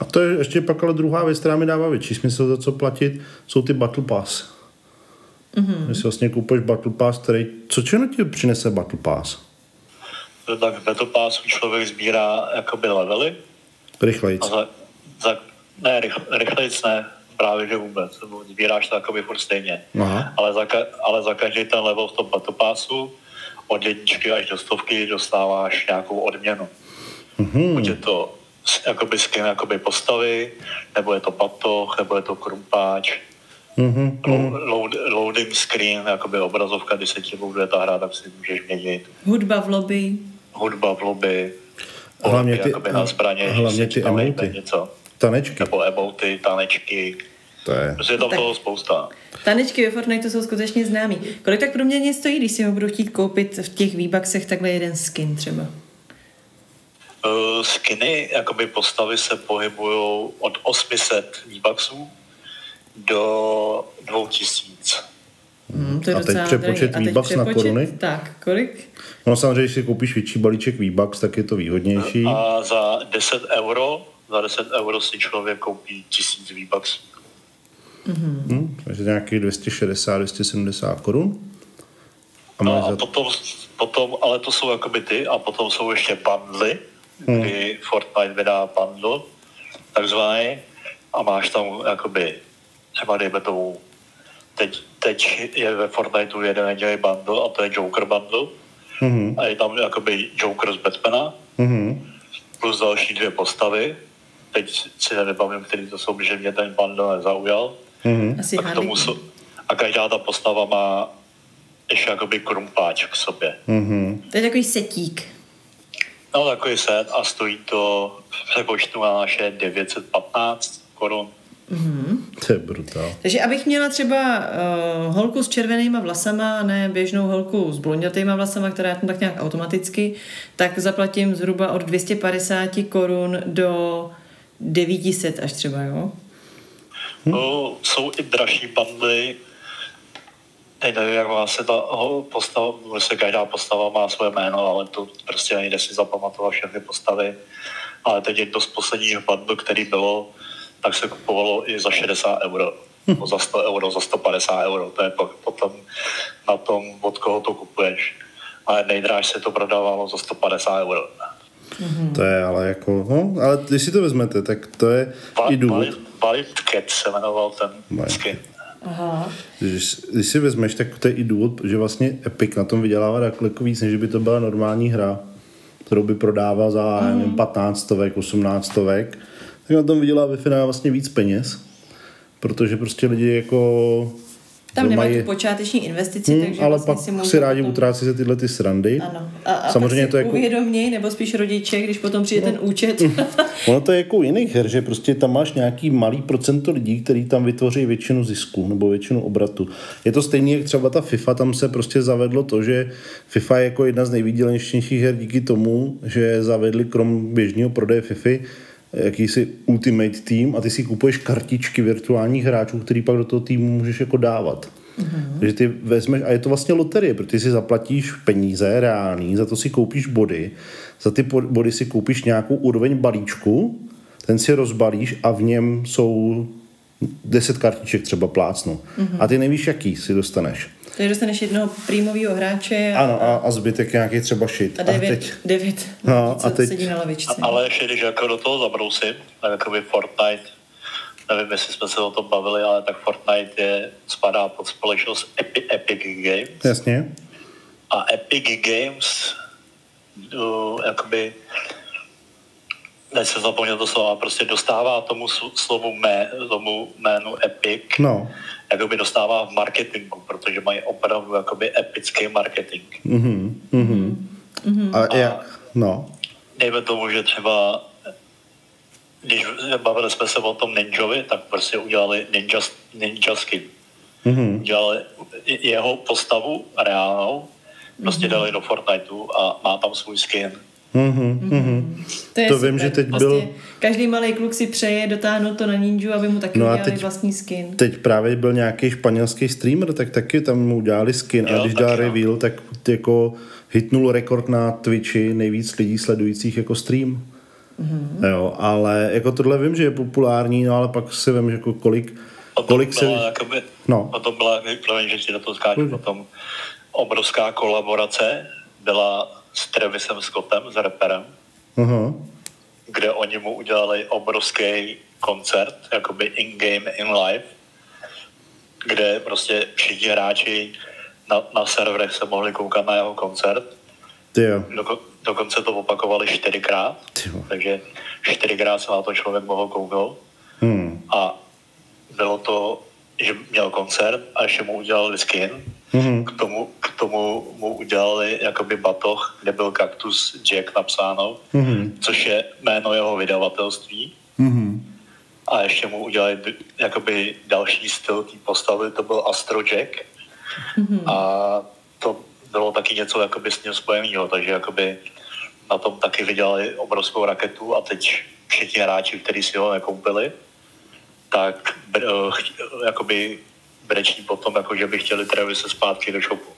A to je ještě pak ale druhá věc, která mi dává větší smysl za co platit, jsou ty Battle Pass. Mm-hmm. Když si vlastně koupíš Battle Pass, který, co čemu ti přinese Battle Pass? Tak v Battle Passu člověk sbírá jakoby levely. Rychlejc. Za, za, ne, rychl, rychlejc ne, právě že vůbec. Sbíráš to jakoby furt stejně. Aha. Ale, za, ale za každý ten level v tom Battle Passu od jedničky až do stovky dostáváš nějakou odměnu. Mm-hmm. Buď je to jakoby skin jakoby postavy, nebo je to patoch, nebo je to krumpáč. Mm-hmm. Load, loading screen, jakoby obrazovka, když se ti loaduje ta hra, tak si můžeš měnit. Hudba v lobby. Hudba v lobby. Hlavně ty, na zbraně, hlavně ty emoty. Něco. Tanečky. Nebo emoty, tanečky. To je. Prostě je tam tak. toho spousta. Tanečky ve Fortnite jsou skutečně známý. Kolik tak průměrně stojí, když si ho budu chtít koupit v těch výbaxech takhle jeden skin třeba? Uh, skiny, jakoby postavy se pohybují od 800 výbaxů do 2000. Hmm, to je a teď přepočet výbax na koruny? Tak, kolik? No samozřejmě, když si koupíš větší balíček výbax, tak je to výhodnější. A za 10 euro, za 10 euro si člověk koupí 1000 výbaxů. Mm-hmm. Hmm, takže nějakých 260-270 korun. A, no a za... potom, potom, ale to jsou jakoby ty, a potom jsou ještě bundly, hmm. kdy Fortnite vydá bundle, takzvaný, a máš tam jakoby, třeba dejme tomu, teď, teď je ve Fortniteu jeden nedělej bundle a to je Joker bundle. Mm-hmm. A je tam jakoby Joker z Batmana. Mm-hmm. Plus další dvě postavy. Teď si nebavím, který to jsou, že mě ten bundle nezaujal. Mm-hmm. Asi a, k tomu jsou, a každá ta postava má ještě jakoby krumpáč k sobě. Mm-hmm. To je takový setík. No, takový set a stojí to v přepočtu na naše 915 korun. Mm-hmm. To je brutál. Takže abych měla třeba uh, holku s červenýma vlasama, ne běžnou holku s blondětýma vlasama, která je tam tak nějak automaticky, tak zaplatím zhruba od 250 korun do 900 až třeba, jo? Hm? No, jsou i dražší bandy, Teď nevím, jak má se ta postava, se každá postava má svoje jméno, ale to prostě nejde si zapamatovat všechny postavy. Ale teď je to z posledního bandu, který bylo, tak se kupovalo i za 60 euro. Hm. za 100 euro, za 150 euro. To je potom na tom, od koho to kupuješ. Ale nejdráž se to prodávalo za 150 euro. Mm-hmm. To je ale jako, no, ale když si to vezmete, tak to je Va- i důvod. Valid Cat se jmenoval ten skin. Aha. Když, když si vezmeš, tak to je i důvod, že vlastně Epic na tom vydělává daleko víc, než by to byla normální hra, kterou by prodával za mm. nevím, 15 stovek, 18 stovek, tak na tom vydělá ve finále vlastně víc peněz, protože prostě lidi jako tam nemají tu počáteční investici, hmm, takže ale vlastně pak si, můžu si rádi potom... utrácí se tyhle ty srandy. Ano. A, a Samozřejmě pak si to jako... uvědoměj, nebo spíš rodiče, když potom přijde no. ten účet. ono to je jako u jiných her, že prostě tam máš nějaký malý procento lidí, který tam vytvoří většinu zisku nebo většinu obratu. Je to stejné, jak třeba ta FIFA, tam se prostě zavedlo to, že FIFA je jako jedna z nejvýdělnějších her díky tomu, že zavedli krom běžného prodeje FIFA jakýsi ultimate tým a ty si kupuješ kartičky virtuálních hráčů, který pak do toho týmu můžeš jako dávat. Mm-hmm. Takže ty vezmeš, a je to vlastně loterie, protože si zaplatíš peníze reální, za to si koupíš body, za ty body si koupíš nějakou úroveň balíčku, ten si rozbalíš a v něm jsou 10 kartiček třeba plácnu. Mm-hmm. A ty nevíš, jaký si dostaneš. Takže dostaneš jednoho prímového hráče. A, ano, a, a zbytek nějaký třeba šit. A devět, a teď, devět no, a teď, sedí na lavičce. A, ale ještě, když jako do toho zabrousím, tak jako by Fortnite, nevím, jestli jsme se o tom bavili, ale tak Fortnite je, spadá pod společnost Epi, Epic Games. Jasně. A Epic Games uh, jakoby než se zapomněl to slovo, prostě dostává tomu slovu mé, tomu jménu Epic, no. Jakoby dostává v marketingu, protože mají opravdu jakoby epický marketing. Mm-hmm. Mm-hmm. Mm-hmm. A, a jak? No. Dejme tomu, že třeba když bavili jsme se o tom Ninjovi, tak prostě udělali Ninja, ninja skin. Mm-hmm. Udělali jeho postavu reálnou, prostě mm-hmm. dali do Fortniteu a má tam svůj skin Mm-hmm, mm-hmm. To, je to vím, že teď vlastně byl... Každý malý kluk si přeje dotáhnout to na ninju, aby mu taky no udělali teď, vlastní skin. Teď právě byl nějaký španělský streamer, tak taky tam mu udělali skin jo, a když dal reveal, tak jako hitnul rekord na Twitchi nejvíc lidí sledujících jako stream. Mm-hmm. Jo, ale jako tohle vím, že je populární, no ale pak si vím, že jako kolik, kolik se... Jakoby, no. Potom byla, promiň, že ti do toho skáču, potom obrovská kolaborace byla s Travisem Scottem, s reperem, uh-huh. kde oni mu udělali obrovský koncert, jakoby in-game, in-live, kde prostě všichni hráči na, na serverech se mohli koukat na jeho koncert jo. Doko, dokonce to opakovali čtyřikrát, Ty jo. takže čtyřikrát se na to člověk mohl kouknout. Hmm. A bylo to, že měl koncert a ještě mu udělali skin. Mhm. K, tomu, k tomu mu udělali jakoby batoh, kde byl kaktus Jack napsáno, Mhm. což je jméno jeho vydavatelství. Mhm. A ještě mu udělali jakoby další styl té postavy, to byl Astro Jack. A to bylo taky něco jakoby s ním spojeného, takže jakoby na tom taky vydělali obrovskou raketu a teď všichni hráči, kteří si ho nekoupili, tak br- eh, jakoby brečí potom, jako že by chtěli Travise zpátky do shopu.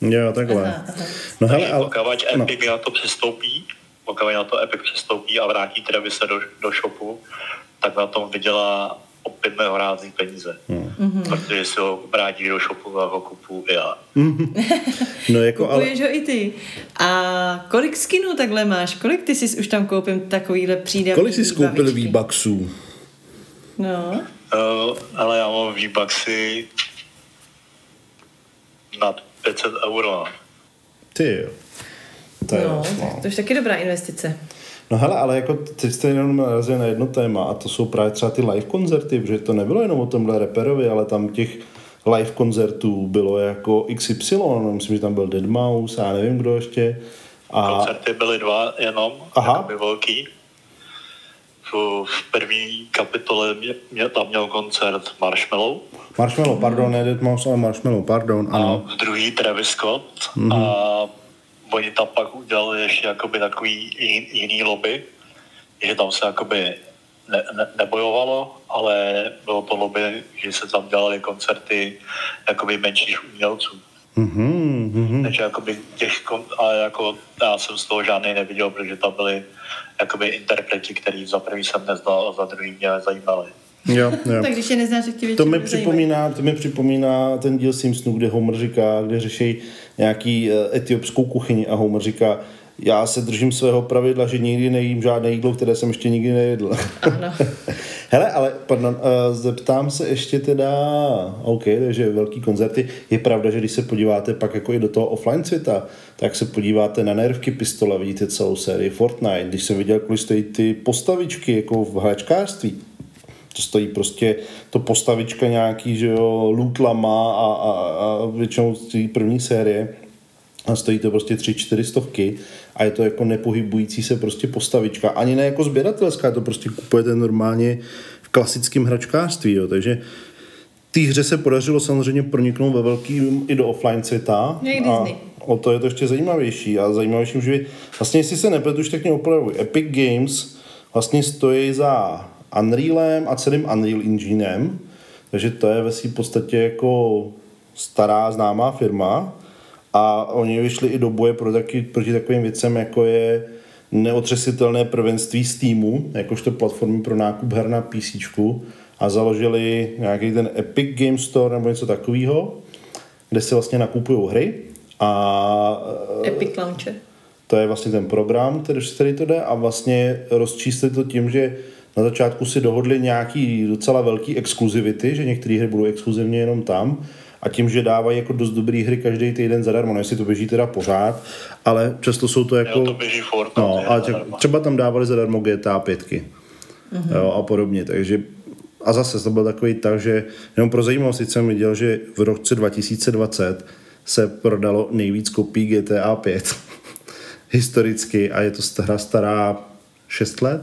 Jo, takhle. Aha, aha. No Takže hele, ale... pokud no. Epic na to přistoupí, pokud na to Epic přistoupí a vrátí Travise do, do shopu, tak na tom vydělá opět nehorázný peníze. Hmm. Protože si ho vrátí do shopu a ho kupu i já. No jako, ale... Kupuješ ho i ty. A kolik skinů takhle máš? Kolik ty jsi už tam koupil takovýhle přídavný Kolik jsi skoupil výbavičky? výbaxů? No, Uh, ale já mám výbaxy nad 500 euro. no. Ty jo. To je, no, no. to už taky dobrá investice. No hele, ale jako teď jste jenom narazili na jedno téma a to jsou právě třeba ty live koncerty, protože to nebylo jenom o tomhle reperovi, ale tam těch live koncertů bylo jako XY, no, myslím, že tam byl Dead Mouse a nevím kdo ještě. A Koncerty byly dva jenom, Aha. velký. V, v první kapitole mě, mě, tam měl koncert Marshmallow Marshmallow, pardon, ne Dead Mouse, ale Marshmallow, pardon, a ano. v druhý Travis Scott Mhm. a oni tam pak udělali ještě jakoby takový jin, jiný lobby, že tam se jakoby ne, ne, nebojovalo, ale bylo to lobby, že se tam dělaly koncerty jakoby menších umělců. Mhm, mhm. Takže jakoby těch, kon- a jako já jsem z toho žádný neviděl, protože tam byli jakoby interpreti, který za prvý jsem neznal a za druhý mě zajímali. Jo, jo. Tak když je neznáš, tak ti To mi připomíná, to mi připomíná ten díl Simpsonů, kde Homer říká, kde řeší nějaký eh, etiopskou kuchyni a Homer říká, já se držím svého pravidla, že nikdy nejím žádné jídlo, které jsem ještě nikdy nejedl. Ano. Hele, ale pardon, uh, zeptám se ještě teda, OK, takže velký koncerty. Je pravda, že když se podíváte pak jako i do toho offline světa, tak se podíváte na nervky pistole, vidíte celou sérii Fortnite. Když jsem viděl, kolik stojí ty postavičky jako v hračkářství, to stojí prostě to postavička nějaký, že jo, lootlama a, a, a většinou z té první série a stojí to prostě tři, čtyři stovky a je to jako nepohybující se prostě postavička. Ani ne jako sběratelská, to prostě kupujete normálně v klasickém hračkářství, jo. takže té hře se podařilo samozřejmě proniknout ve velkým i do offline světa. Jak a Disney. o to je to ještě zajímavější a zajímavější, že vlastně jestli se nepletu, už tak mě opravuj. Epic Games vlastně stojí za Unrealem a celým Unreal Enginem, takže to je ve své podstatě jako stará známá firma a oni vyšli i do boje pro taky, proti takovým věcem, jako je neotřesitelné prvenství Steamu, jakožto platformy pro nákup her na PC a založili nějaký ten Epic Game Store nebo něco takového, kde se vlastně nakupují hry a Epic Launcher. to je vlastně ten program, který, který to jde a vlastně rozčíslit to tím, že na začátku si dohodli nějaký docela velký exkluzivity, že některé hry budou exkluzivně jenom tam a tím, že dávají jako dost dobrý hry každý týden zadarmo, no jestli to běží teda pořád, ale často jsou to jako... Jo, to běží furt. No, ale tě, třeba tam dávali zadarmo GTA 5 mm-hmm. jo, a podobně, takže a zase to byl takový tak, že jenom pro zajímavost jsem viděl, že v roce 2020 se prodalo nejvíc kopií GTA 5 historicky a je to hra stará 6 let?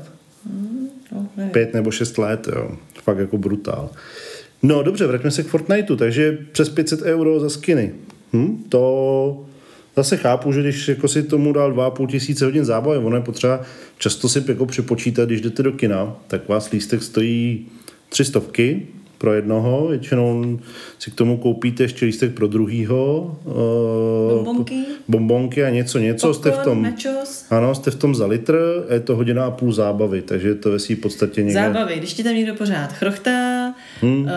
No, nevím. 5 nebo 6 let, jo. Fakt jako brutál. No dobře, vraťme se k Fortniteu, takže přes 500 euro za skiny. Hm? To zase chápu, že když jako si tomu dal 2,5 tisíce hodin zábavy, ono je potřeba často si jako připočítat, když jdete do kina, tak vás lístek stojí tři stovky pro jednoho, většinou si k tomu koupíte ještě lístek pro druhýho. eh, Bonbonky. Bombonky a něco, něco, jste v Popcorn, tom... nachos. Ano, jste v tom za litr, a je to hodina a půl zábavy, takže je to ve svý podstatě někde... Zábavy, když ti tam někdo pořád chrochtá, hmm. uh,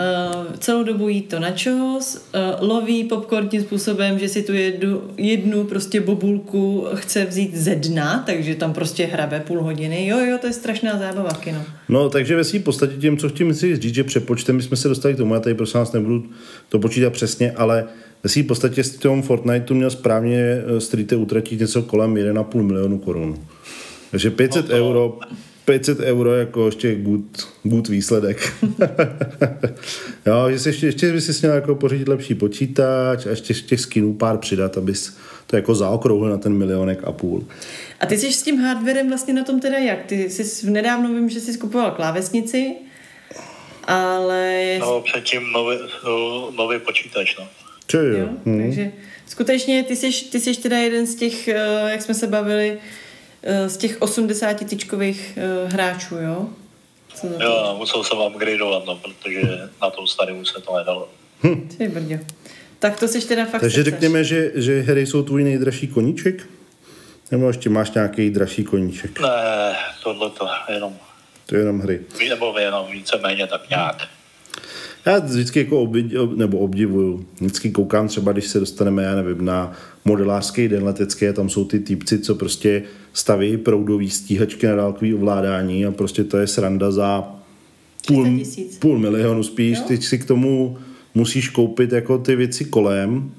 celou dobu jí to načos, uh, loví popcorn tím způsobem, že si tu jednu, jednu prostě bobulku chce vzít ze dna, takže tam prostě hrabe půl hodiny. Jo, jo, to je strašná zábava v kino. No, takže ve svým podstatě tím, co si říct, že přepočtem, jsme se dostali k tomu, já tady prosím vás nebudu to počítat přesně, ale ve v podstatě s tom Fortniteu měl správně eh, Streete utratit něco kolem 1,5 milionu korun. Takže 500 no to... euro 500 euro jako ještě good, good výsledek. jo, že si ještě, ještě by si měl jako pořídit lepší počítač a ještě těch skinů pár přidat, abys to jako zaokrouhl na ten milionek a půl. A ty jsi s tím hardwarem vlastně na tom teda jak? Ty jsi v nedávno vím, že jsi kupoval klávesnici, ale... No, předtím nový, nový počítač, no. Či jo. jo hmm. Takže skutečně ty jsi, ty jsi teda jeden z těch, eh, jak jsme se bavili, eh, z těch 80 tyčkových eh, hráčů, jo? Jo, no, musel jsem upgradeovat, no, protože na tom starém se to nedalo. Hm. Ty brdě. Tak to jsi teda fakt Takže řekněme, že, že hry jsou tvůj nejdražší koníček? Nebo ještě máš nějaký dražší koníček? Ne, tohle to jenom. To je jenom hry. Nebo jenom víceméně tak nějak. Já vždycky jako obdiv, nebo obdivuju. Vždycky koukám třeba, když se dostaneme, já nevím, na modelářský den letecký a tam jsou ty týpci, co prostě staví proudový stíhačky na dálkový ovládání a prostě to je sranda za půl, půl milionu spíš. Jo? Ty si k tomu musíš koupit jako ty věci kolem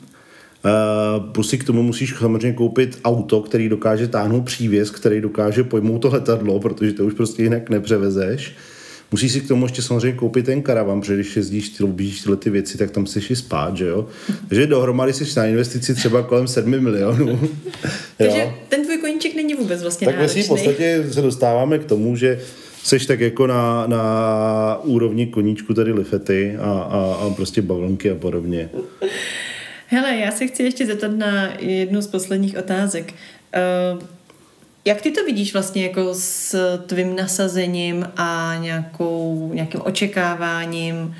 Uh, plus si k tomu musíš samozřejmě koupit auto, který dokáže táhnout přívěs, který dokáže pojmout to letadlo, protože to už prostě jinak nepřevezeš. Musíš si k tomu ještě samozřejmě koupit ten karavan, protože když jezdíš, ty lubíš tyhle ty věci, tak tam chceš i spát, že jo? Takže dohromady jsi na investici třeba kolem 7 milionů. Takže ten tvůj koníček není vůbec vlastně Tak v podstatě se dostáváme k tomu, že seš tak jako na, na úrovni koníčku tady lifety a, a, a prostě bavlnky a podobně. Hele, já se chci ještě zeptat na jednu z posledních otázek. Uh, jak ty to vidíš vlastně jako s tvým nasazením a nějakou, nějakým očekáváním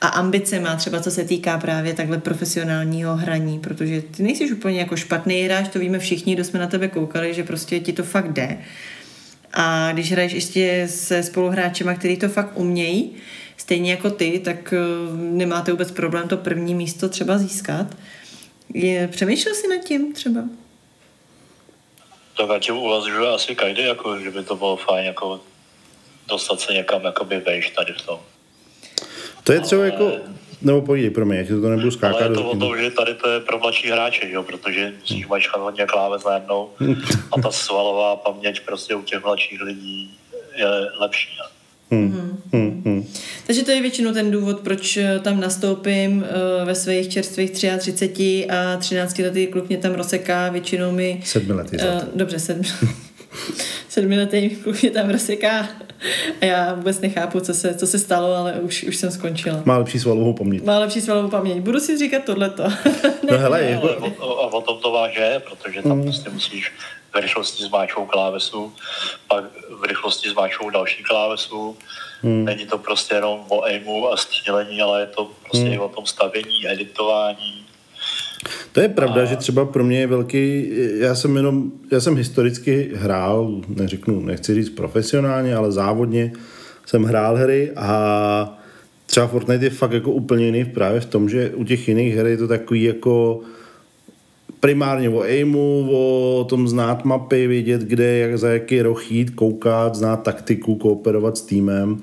a ambicema, třeba co se týká právě takhle profesionálního hraní, protože ty nejsi úplně jako špatný hráč, to víme všichni, kdo jsme na tebe koukali, že prostě ti to fakt jde. A když hraješ ještě se spoluhráčema, který to fakt umějí, stejně jako ty, tak eh, nemáte vůbec problém to první místo třeba získat. Je, přemýšlel jsi nad tím třeba? Tak a tím uvažuje asi každý, jako, že by to bylo fajn jako dostat se někam jakoby vejš tady v tom. To je třeba Ale... jako, nebo povídej, pro mě, to nebudu skákat. Ale je to o tom, že tady to je pro mladší hráče, jo, protože musíš mačkat hodně kláves najednou a ta svalová paměť prostě u těch mladších lidí je lepší. Ne? Hmm. Hmm. Hmm. Takže to je většinou ten důvod, proč eh, tam nastoupím uh, ve svých čerstvých 33 a 13 letý kluk mě tam rozseká, většinou mi... Sedmiletý uh, Dobře, sedm, sedmiletý kluk mě tam rozseká a já vůbec nechápu, co se, co se stalo, ale už, už jsem skončila. Má lepší svalovou paměť. Má lepší svalovou paměť. Budu si říkat tohleto. no hele, jako... o, o, o tom to váže, protože tam mm. prostě musíš v rychlosti zmáčkou klávesu, pak v rychlosti zmáčkou další klávesu. Hmm. Není to prostě jenom o aimu a stílení, ale je to prostě hmm. i o tom stavění, editování. To je pravda, a... že třeba pro mě je velký, já jsem jenom, já jsem historicky hrál, neřeknu, nechci říct profesionálně, ale závodně jsem hrál hry a třeba Fortnite je fakt jako úplně jiný právě v tom, že u těch jiných her je to takový jako primárně o aimu, o tom znát mapy, vědět, kde, jak, za jaký roh jít, koukat, znát taktiku, kooperovat s týmem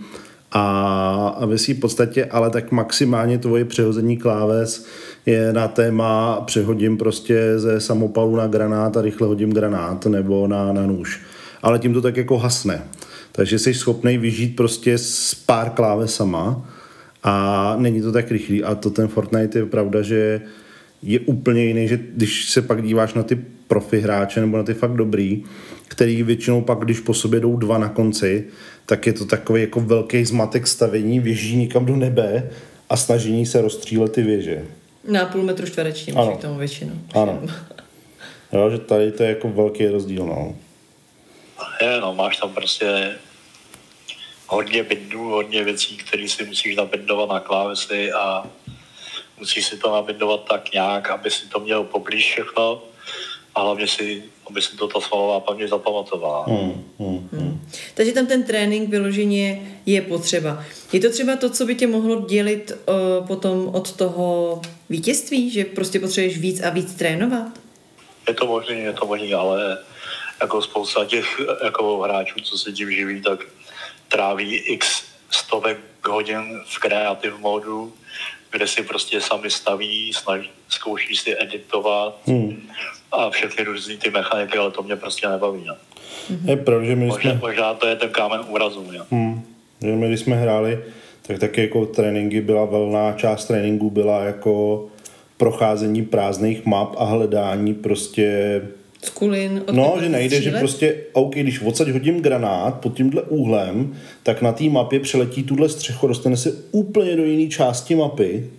a, a ve v podstatě, ale tak maximálně tvoje přehození kláves je na téma přehodím prostě ze samopalu na granát a rychle hodím granát nebo na, na nůž. Ale tím to tak jako hasne. Takže jsi schopný vyžít prostě s pár klávesama a není to tak rychlý. A to ten Fortnite je pravda, že je úplně jiný, že když se pak díváš na ty profi hráče nebo na ty fakt dobrý, který většinou pak, když po sobě jdou dva na konci, tak je to takový jako velký zmatek stavení věží někam do nebe a snažení se rozstřílet ty věže. Na půl metru čtverečním, ano. k tomu většinou. Ano. Jo, že tady to je jako velký rozdíl, no. Je, no, máš tam prostě hodně bindů, hodně věcí, které si musíš nabindovat na klávesy a musíš si to nabindovat tak nějak, aby si to měl poblíž všechno a hlavně si, aby si to ta svalová paměť zapamatovala. Hmm, hmm, hmm. Takže tam ten trénink vyloženě je potřeba. Je to třeba to, co by tě mohlo dělit uh, potom od toho vítězství, že prostě potřebuješ víc a víc trénovat? Je to možné, je to možné, ale jako spousta těch jako hráčů, co se tím živí, tak tráví x stovek hodin v kreativ modu, kde si prostě sami staví, snaží, zkouší si editovat hmm. a všechny různé ty mechaniky, ale to mě prostě nebaví. Ne? Mm-hmm. Je pravda, že my možná, jsme... možná to je ten kámen úrazu. Ne? Hmm. Že my, když jsme hráli, tak taky jako tréninky byla velná část tréninku byla jako procházení prázdných map a hledání prostě Skulin, no, že nejde, že prostě, OK, když odsaď hodím granát pod tímhle úhlem, tak na té mapě přeletí tuhle střecho, dostane se úplně do jiné části mapy,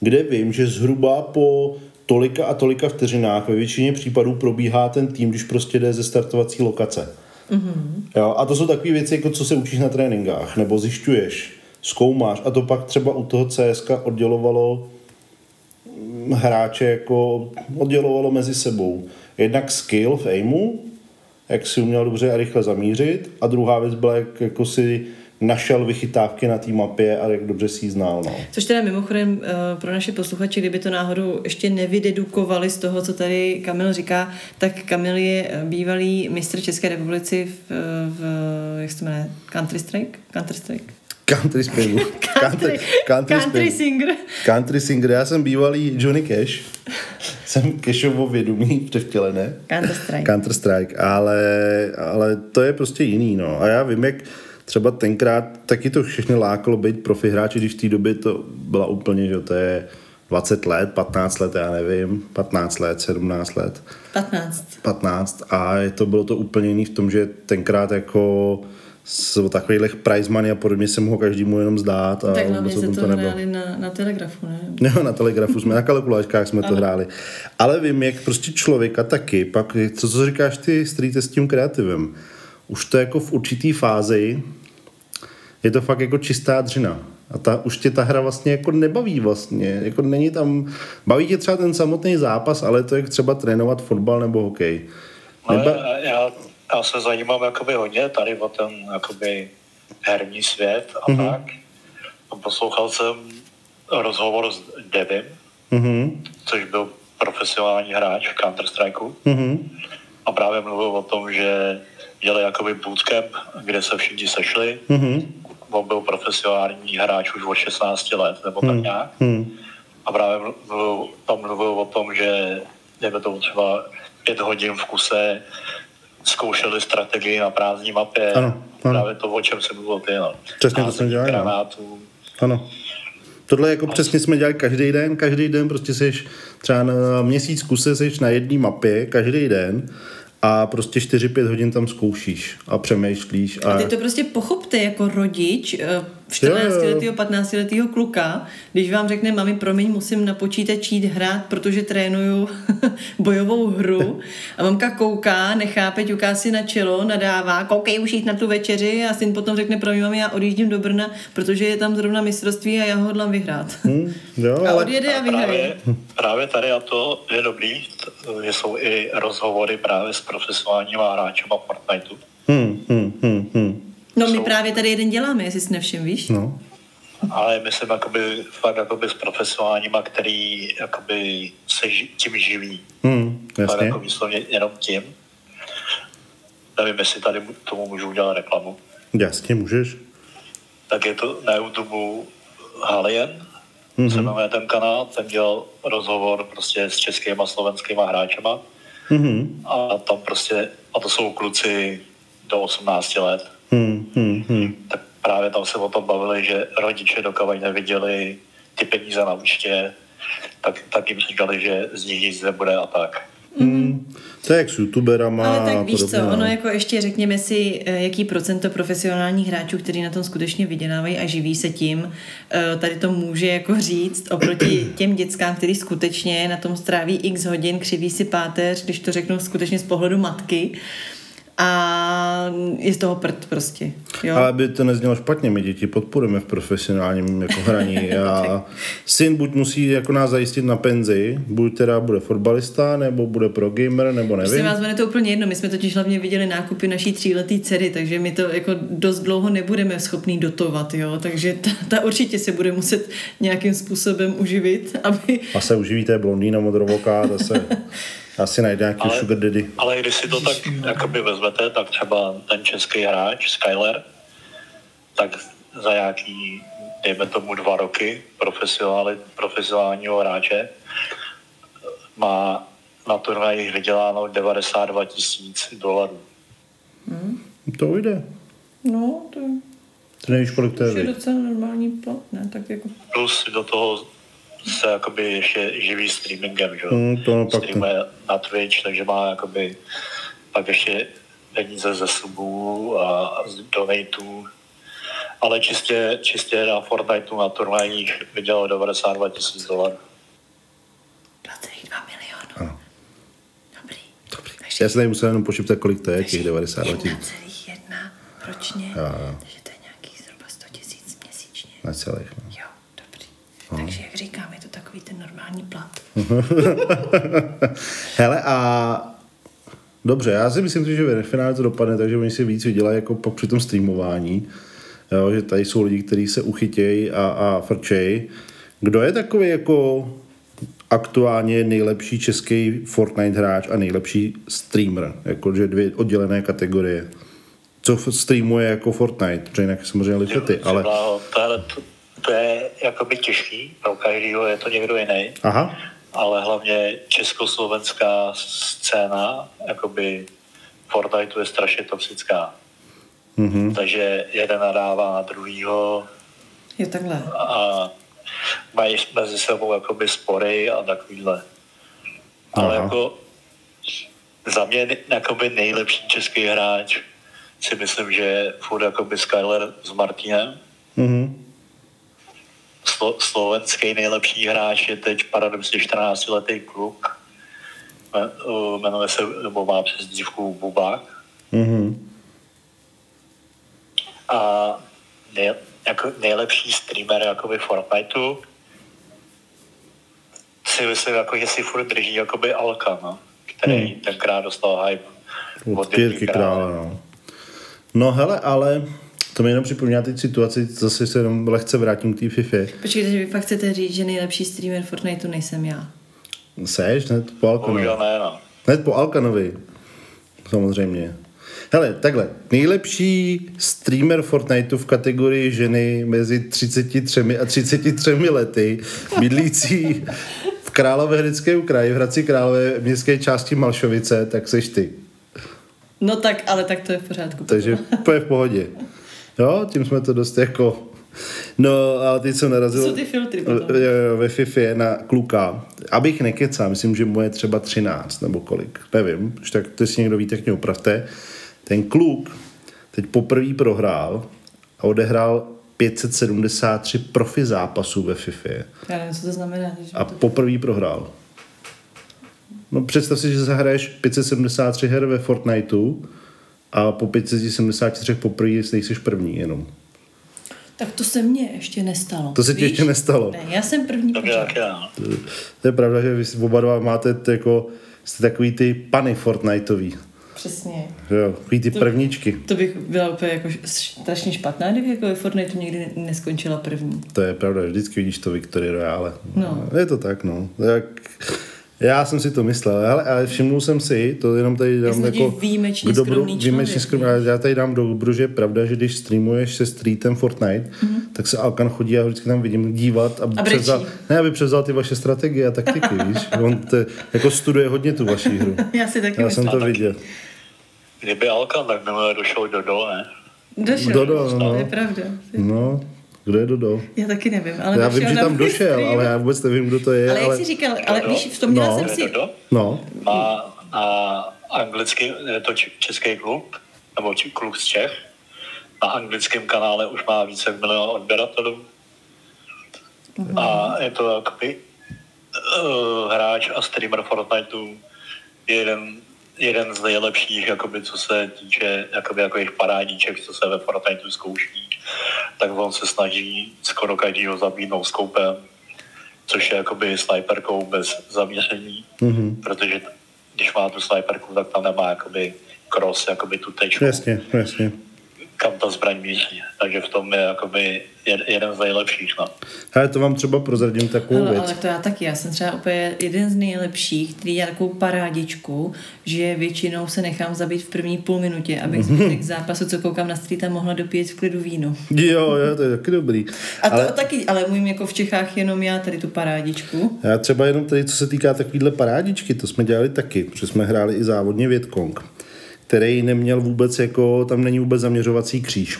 kde vím, že zhruba po tolika a tolika vteřinách ve většině případů probíhá ten tým, když prostě jde ze startovací lokace. Mm-hmm. Jo, a to jsou takové věci, jako co se učíš na tréninkách, nebo zjišťuješ, zkoumáš a to pak třeba u toho CSK oddělovalo hráče jako oddělovalo mezi sebou. Jednak skill v aimu, jak si uměl dobře a rychle zamířit a druhá věc byla, jak jako si našel vychytávky na té mapě a jak dobře si ji znal. No. Což teda mimochodem eh, pro naše posluchače, kdyby to náhodou ještě nevydedukovali z toho, co tady Kamil říká, tak Kamil je eh, bývalý mistr České republiky v, eh, v jak se jmenuje, Country Strike? Counter Strike? Country spingu. country, country, country singer. Country singer. Já jsem bývalý Johnny Cash. jsem Cashovo vědomý převtělené. Counter Strike. Counter Strike, ale, ale to je prostě jiný, no. A já vím, jak třeba tenkrát taky to všechny lákalo být profi hráči, když v té době to byla úplně, že to je 20 let, 15 let, já nevím, 15 let, 17 let. 15. 15 a je to, bylo to úplně jiný v tom, že tenkrát jako s takových prize money a podobně se mohl každému jenom zdát. A tak hlavně se to, to hráli na, na telegrafu, ne? Jo, na telegrafu jsme, na kalkulačkách jsme to hráli. Ale vím, jak prostě člověka taky, pak, co, co říkáš ty, strýte s tím kreativem, už to jako v určitý fázi je to fakt jako čistá dřina. A ta, už tě ta hra vlastně jako nebaví vlastně. Jako není tam, baví tě třeba ten samotný zápas, ale to je třeba trénovat fotbal nebo hokej. Neba... Ale já, já se zajímám jakoby hodně tady o ten jakoby herní svět a mm-hmm. tak. A poslouchal jsem rozhovor s Devim, mm-hmm. což byl profesionální hráč v Counter-Strikeu. Mm-hmm. A právě mluvil o tom, že dělali jakoby bootcamp, kde se všichni sešli. Mm-hmm. On byl profesionální hráč už od 16 let, nebo tak mm-hmm. nějak. Mm-hmm. A právě mluvil, tam mluvil o tom, že je to třeba pět hodin v kuse zkoušeli strategii na prázdní mapě. Ano, ano. Právě to, o čem se mluvil ty. No. Přesně to jsem dělal. Granátů. Ano. Tohle jako přesně jsme dělali každý den, každý den prostě jsi třeba na měsíc kuse jsi na jedné mapě, každý den a prostě 4-5 hodin tam zkoušíš a přemýšlíš. A... a ty to prostě pochopte jako rodič, eh, 14-letého, 15-letého kluka, když vám řekne, mami, promiň, musím na počítač jít hrát, protože trénuju bojovou hru a mamka kouká, nechápe, ťuká si na čelo, nadává, koukej už jít na tu večeři a syn potom řekne, promiň, mami, já odjíždím do Brna, protože je tam zrovna mistrovství a já ho hodlám vyhrát. Hmm, jo, a odjede a vyhraje. Právě, právě tady a to je dobrý, že jsou i rozhovory právě s profesionálníma hráčema Fortniteu. Hmm, hmm, hmm, hmm. No my právě tady jeden děláme, jestli si nevšim, víš? No. Ale myslím jakoby, fakt jakoby s profesionálníma, který jakoby se ži, tím živí. Hmm, jasně. Fakt jako výslovně jenom tím. Nevím, jestli tady tomu můžu udělat reklamu. Jasně, můžeš. Tak je to na YouTube Halien, mm-hmm. se jmenuje ten kanál, ten dělal rozhovor prostě s českými a slovenskými hráčema. Mm-hmm. A tam prostě, a to jsou kluci do 18 let. Hmm, hmm, hmm. Tak právě tam se o tom bavili, že rodiče dokavají neviděli ty peníze na účtě, tak, tak jim říkali, že z nich nic nebude a tak. Hmm. To je jak s youtuberama Ale tak víš podobně, co, no. ono jako ještě řekněme si, eh, jaký procento profesionálních hráčů, kteří na tom skutečně vydělávají a živí se tím, eh, tady to může jako říct oproti těm dětskám, který skutečně na tom stráví x hodin, křiví si páteř, když to řeknu skutečně z pohledu matky, a je z toho prd prostě. Jo? Ale by to neznělo špatně, my děti podporujeme v profesionálním jako hraní a syn buď musí jako nás zajistit na penzi, buď teda bude fotbalista, nebo bude pro gamer, nebo nevím. Prostě vás je to úplně jedno, my jsme totiž hlavně viděli nákupy naší tříletý dcery, takže my to jako dost dlouho nebudeme schopní dotovat, jo, takže ta, ta určitě se bude muset nějakým způsobem uživit, aby... A se uživíte blondýna modrovoká, to Asi najde nějaký ale, sugar daddy. Ale když si to tak jakoby vezmete, tak třeba ten český hráč, Skyler, tak za nějaký dejme tomu dva roky profesionální, profesionálního hráče, má na turnajích vyděláno 92 tisíc dolarů. To jde. No, to Ty nevíš, kolik to je. už je docela normální plat, ne? Tak jako... Plus do toho se jakoby ještě živí streamingem, že jo? Hmm, to no, pak to. Streamuje na Twitch, takže má jakoby pak ještě peníze ze subů a z donatů. Ale čistě, čistě na Fortniteu na turnajích vydělal 92 tisíc dolarů. 22 milionů. Ano. Dobrý. Dobrý. Takže- Já se tady musel jenom počítat, kolik to je, těch 92 tisíc. 1,1 ročně, Jo, jo. takže to je nějaký zhruba 100 tisíc měsíčně. Na celých. No. Dobrý. Takže jak říkám, je to takový ten normální plat. Hele a dobře, já si myslím, že ve finále to dopadne, takže oni si víc vydělají jako pak při tom streamování. Jo, že tady jsou lidi, kteří se uchytějí a, a frčej. Kdo je takový jako aktuálně nejlepší český Fortnite hráč a nejlepší streamer? Jakože dvě oddělené kategorie. Co streamuje jako Fortnite, protože jinak samozřejmě Lifety, ale... Tohle, to, je jakoby těžký, pro každého je to někdo jiný. Aha, ale hlavně československá scéna, jakoby Fortniteu je strašně toxická. Mm-hmm. Takže jeden nadává na druhýho Je takhle. a mají mezi sebou jakoby spory a takovýhle. Ale Aha. jako za mě jakoby nejlepší český hráč si myslím, že je furt jakoby Skyler s Martinem. mhm. Slo- slovenský nejlepší hráč je teď paradoxně 14-letý kluk. Me- Jmenuje se, nebo má přes dívku Bubák. Mhm. A nej, jako nejlepší streamer jakoby Fortniteu si myslím, jako, že si furt drží jakoby Alka, no, který Hmm. hmm. tenkrát dostal hype Od Pěrky krále, no. No hele, ale to mi jenom připomíná teď situaci, zase se jenom lehce vrátím k té FIFA. Počkejte, že vy fakt chcete říct, že nejlepší streamer Fortniteu nejsem já. Seš, hned po Alkanovi. Ne, no. Hned po Alkanovi. Samozřejmě. Hele, takhle. Nejlepší streamer Fortniteu v kategorii ženy mezi 33 a 33 lety, bydlící v Královéhradeckém kraji, v Hradci Králové městské části Malšovice, tak seš ty. No tak, ale tak to je v pořádku. Takže úplně v pohodě. Jo, tím jsme to dost jako... No a teď jsem narazil... Jsou ty filtry potom. Jo, jo, ve FIFA na kluka. Abych nekecal, myslím, že mu je třeba 13 nebo kolik, nevím. Už tak to si někdo ví, tak mě opravte. Ten kluk teď poprvé prohrál a odehrál 573 profi zápasů ve FIFA Já nevím, co to znamená. Že a to... poprvé prohrál. No představ si, že zahraješ 573 her ve Fortniteu a po 574 poprvé nejsi první jenom. Tak to se mně ještě nestalo. To se ti ještě nestalo. Ne, já jsem první To mě pořád. taky, no. To je pravda, že vy oba dva máte t- jako, jste takový ty pany Fortniteový. Přesně. Jo, takový ty prvníčky. To bych byla úplně jako strašně špatná, kdyby jako ve Fortniteu nikdy ne- neskončila první. To je pravda, vždycky vidíš to Victory Royale. No. Je to tak, no. Jak, já jsem si to myslel, ale, ale všimnul jsem si, to jenom tady dám jako... výjimečně k dobru- skromný výjimečně skromný, ale já tady dám do dobru, že je pravda, že když streamuješ se streetem Fortnite, mm-hmm. tak se Alkan chodí a vždycky tam vidím dívat, aby. A brečí. převzal, ne, aby převzal ty vaše strategie a taktiky, víš. On te, jako studuje hodně tu vaši hru. Já si taky Já jsem to taky. viděl. Kdyby Alkan tak minule došel do do, ne? Došel. To no. je pravda. No, kdo je Dodo? Já taky nevím, ale Já vím, že tam došel, stream. ale já vůbec nevím, kdo to je. Ale, Ale, jak jsi říkal, ale Dodo? víš, vzpomněla No. jsem si... Dodo? No, Má na anglický, je to č- český klub, nebo či- klub z Čech. Na anglickém kanále už má více jak milion odběratelů. A je to jakoby uh, hráč a streamer Fortniteu je jeden, jeden z nejlepších, jakoby, co se týče jakoby, jako jejich parádíček, co se ve Fortniteu zkouší. Tak on se snaží skoro každýho zabídnout skoupem, což je jakoby sniperkou bez zaměření, mm-hmm. protože když má tu sniperku, tak tam nemá jakoby cross, jakoby tu tečku. jasně, jasně. Kam ta zbraň míří. Takže v tom je jakoby jeden z nejlepších. No. Ale to vám třeba prozradím takovou ale, věc. Ale to já taky, já jsem třeba úplně jeden z nejlepších, který dělá takovou parádičku, že většinou se nechám zabít v první půl minutě, abych zbytek zápasu, co koukám na streeta, mohla dopít v klidu víno. Jo, jo, to je taky dobrý. A to ale... taky, ale mluvím jako v Čechách jenom já tady tu parádičku. Já třeba jenom tady, co se týká takovýhle parádičky, to jsme dělali taky, protože jsme hráli i závodně Větkong, který neměl vůbec jako, tam není vůbec zaměřovací kříž.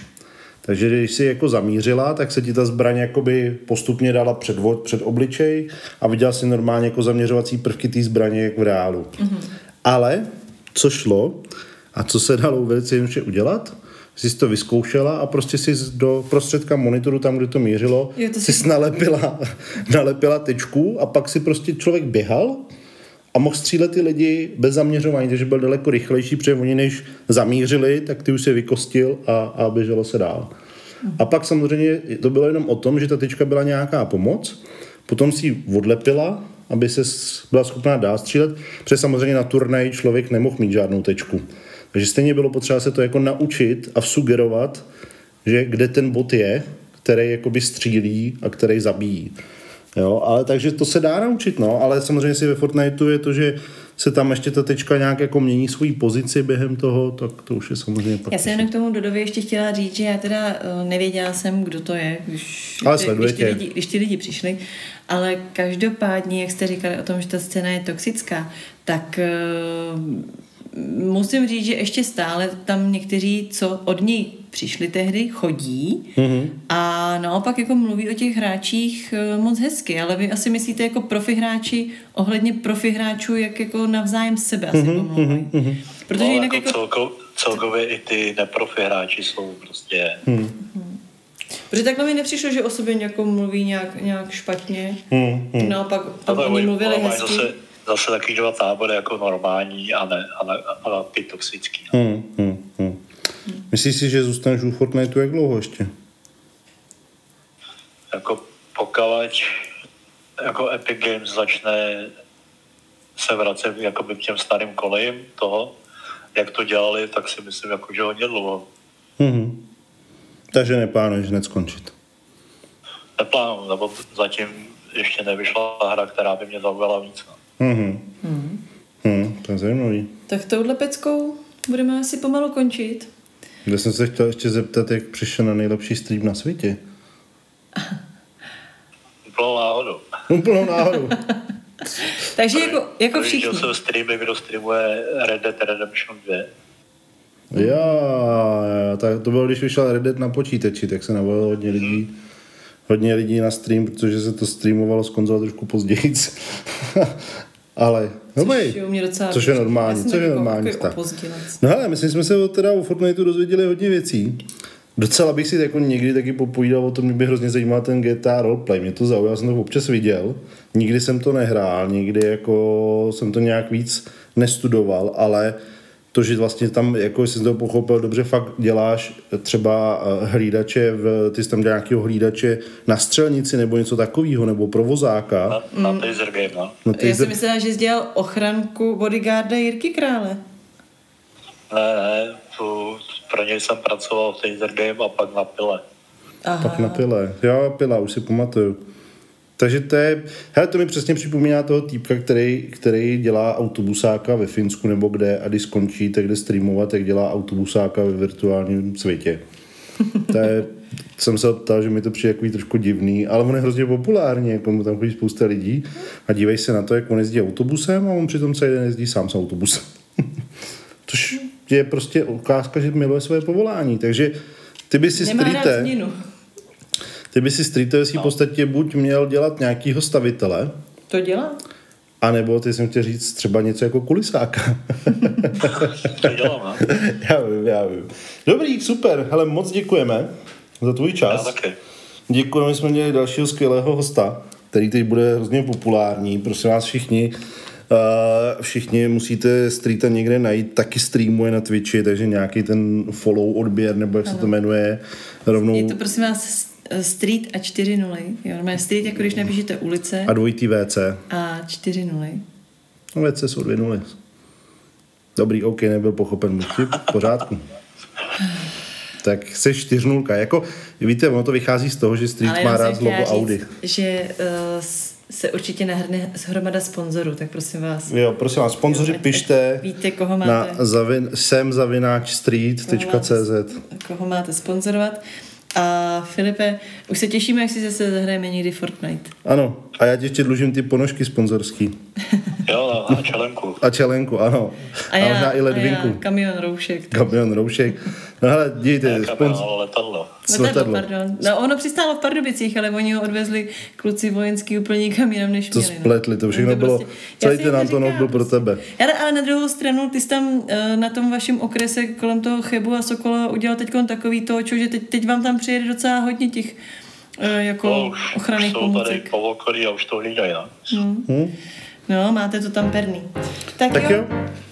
Takže když si jako zamířila, tak se ti ta zbraň jakoby postupně dala před, před obličej a viděla si normálně jako zaměřovací prvky té zbraně jak v reálu. Mm-hmm. Ale co šlo a co se dalo velice jednoduše udělat, jsi to vyzkoušela a prostě si do prostředka monitoru, tam, kde to mířilo, jo, to si jsi nalepila, nalepila tečku a pak si prostě člověk běhal a mohl střílet ty lidi bez zaměřování, takže byl daleko rychlejší, protože oni než zamířili, tak ty už se vykostil a, a běželo se dál. A pak samozřejmě to bylo jenom o tom, že ta tyčka byla nějaká pomoc, potom si ji odlepila, aby se byla schopná dál střílet, protože samozřejmě na turnaj člověk nemohl mít žádnou tečku. Takže stejně bylo potřeba se to jako naučit a sugerovat, že kde ten bot je, který jakoby střílí a který zabíjí. Jo, ale takže to se dá naučit, no, ale samozřejmě si ve Fortniteu je to, že se tam ještě ta tečka nějak jako mění svoji pozici během toho, tak to už je samozřejmě pak. Já jsem jenom k tomu Dodovi ještě chtěla říct, že já teda uh, nevěděla jsem, kdo to je, když, ale když, ty lidi, když ty lidi přišli, ale každopádně, jak jste říkali o tom, že ta scéna je toxická, tak uh, musím říct, že ještě stále tam někteří, co od ní přišli tehdy, chodí mm-hmm. a naopak jako mluví o těch hráčích eh, moc hezky, ale vy asi myslíte jako profi hráči ohledně profi hráčů, jak jako navzájem sebe asi mm-hmm. pomluvají. Mm-hmm. Protože no, jinak jako, jako... Celko, celkově i ty neprofi hráči jsou prostě... Mm. Protože takhle mi nepřišlo, že o sobě jako mluví nějak, nějak špatně. Mm, mm. Naopak tam oni mluvili hezky. Zase, zase takový dva tábory jako normální a ne, a, ne, a ty toxický. No. Hmm, hmm, hmm. Myslíš si, že zůstaneš u Fortniteu jak dlouho ještě? Jako pokud jako Epic Games začne se vracet jakoby k těm starým kolejím toho, jak to dělali, tak si myslím, jako, že hodně dlouho. Hmm. Takže neplánuješ hned skončit? Neplánuju, nebo zatím ještě nevyšla hra, která by mě zaujala víc. No. Mm-hmm. Mm. Mm, to je zajímavý. Tak touhle peckou budeme asi pomalu končit. Já jsem se chtěl ještě zeptat, jak přišel na nejlepší stream na světě. Úplnou náhodou. Úplnou náhodou. Takže jako, jako všichni. Viděl jsem streamy, kdo streamuje Red Dead Redemption 2. Já, já, tak to bylo, když vyšel Red Dead na počítači, tak se navolilo hodně lidí. Hmm hodně lidí na stream, protože se to streamovalo z konzole trošku později. Ale no což, je docela což je normální, což je jako normální stav. No ale myslím, jsme se teda o Fortniteu dozvěděli hodně věcí. Docela bych si jako někdy taky popovídal o tom, mě by hrozně zajímal ten GTA roleplay. Mě to zaujalo, jsem to občas viděl. Nikdy jsem to nehrál, nikdy jako jsem to nějak víc nestudoval, ale to, že vlastně tam, jako jsem to pochopil dobře, fakt děláš třeba eh, hlídače, v, ty jsi tam nějakého hlídače na střelnici nebo něco takového, nebo provozáka. Na, na mm. taser game, no. Na taser... Já si myslela, že jsi dělal ochranku bodyguarda Jirky Krále. Ne, ne, tu, pro něj jsem pracoval v taser game a pak na pile. Aha. Pak na pile, jo, pila, už si pamatuju. Takže to je, hele, to mi přesně připomíná toho týpka, který, který dělá autobusáka ve Finsku nebo kde a když skončí, tak jde streamovat, tak dělá autobusáka ve virtuálním světě. To je, jsem se ptal, že mi to přijde jako trošku divný, ale on je hrozně populární, jako mu tam chodí spousta lidí a dívej se na to, jak on jezdí autobusem a on přitom celý den jezdí sám s autobusem. Což je prostě ukázka, že miluje své povolání, takže ty by si Nemá streete, ty by si streetovský no. podstatě buď měl dělat nějakýho stavitele. To dělá. A nebo ty jsem chtěl říct třeba něco jako kulisáka. to dělám, no. Já vím, já vím. Dobrý, super. Hele, moc děkujeme za tvůj čas. Já taky. Děkujeme, jsme měli dalšího skvělého hosta, který teď bude hrozně populární. Prosím vás všichni, Uh, všichni musíte streeta někde najít, taky streamuje na Twitchi, takže nějaký ten follow, odběr, nebo jak ano. se to jmenuje, rovnou... Je to prosím vás street a čtyři nuly. Jo, normálně street, jako když napíšete ulice. A dvojitý WC. A čtyři nuly. No WC jsou dvě nuly. Dobrý, OK, nebyl pochopen. V pořádku. tak se čtyřnulka. Jako, víte, ono to vychází z toho, že Street Ale má rád logo říct, Audi. že uh, se určitě nahrne hromada sponzorů, tak prosím vás. Jo, prosím vás, sponzoři ať pište Víte, koho na máte, zavin, sem zavináč street.cz. koho máte sponzorovat. A Filipe, už se těšíme, jak si zase zahrajeme někdy Fortnite. Ano, a já ti ještě dlužím ty ponožky sponzorský. Jo, no, a čelenku. A čelenku, ano. A, a možná i a já ledvinku. kamion roušek. Kamion, roušek. No hele, dějte, Kamion, spons... ale letadlo. Letadlo, letadlo. pardon. No, ono přistálo v Pardubicích, ale oni ho odvezli kluci vojenský úplně nikam jinam, než To měli. no. spletli, to všechno No bylo, Já celý ten to Antonov byl pro prostě. tebe. Ale, ale na druhou stranu, ty jsi tam eh, na tom vašem okrese kolem toho Chebu a Sokola udělal teď takový to, čo, že teď, teď vám tam přijede docela hodně těch eh, jako No, už, už ochranných jsou tady pomůcek. po okolí a už to hlídají, no. Hm? No, máte to tam perný. Tak, Tak jo.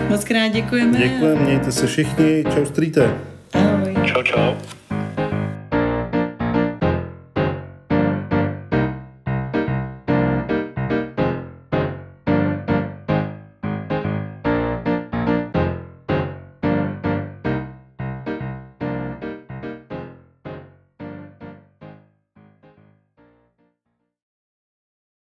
Moc krát děkujeme. Děkujeme, mějte se všichni, čau streete. Ahoj. Čau, čau.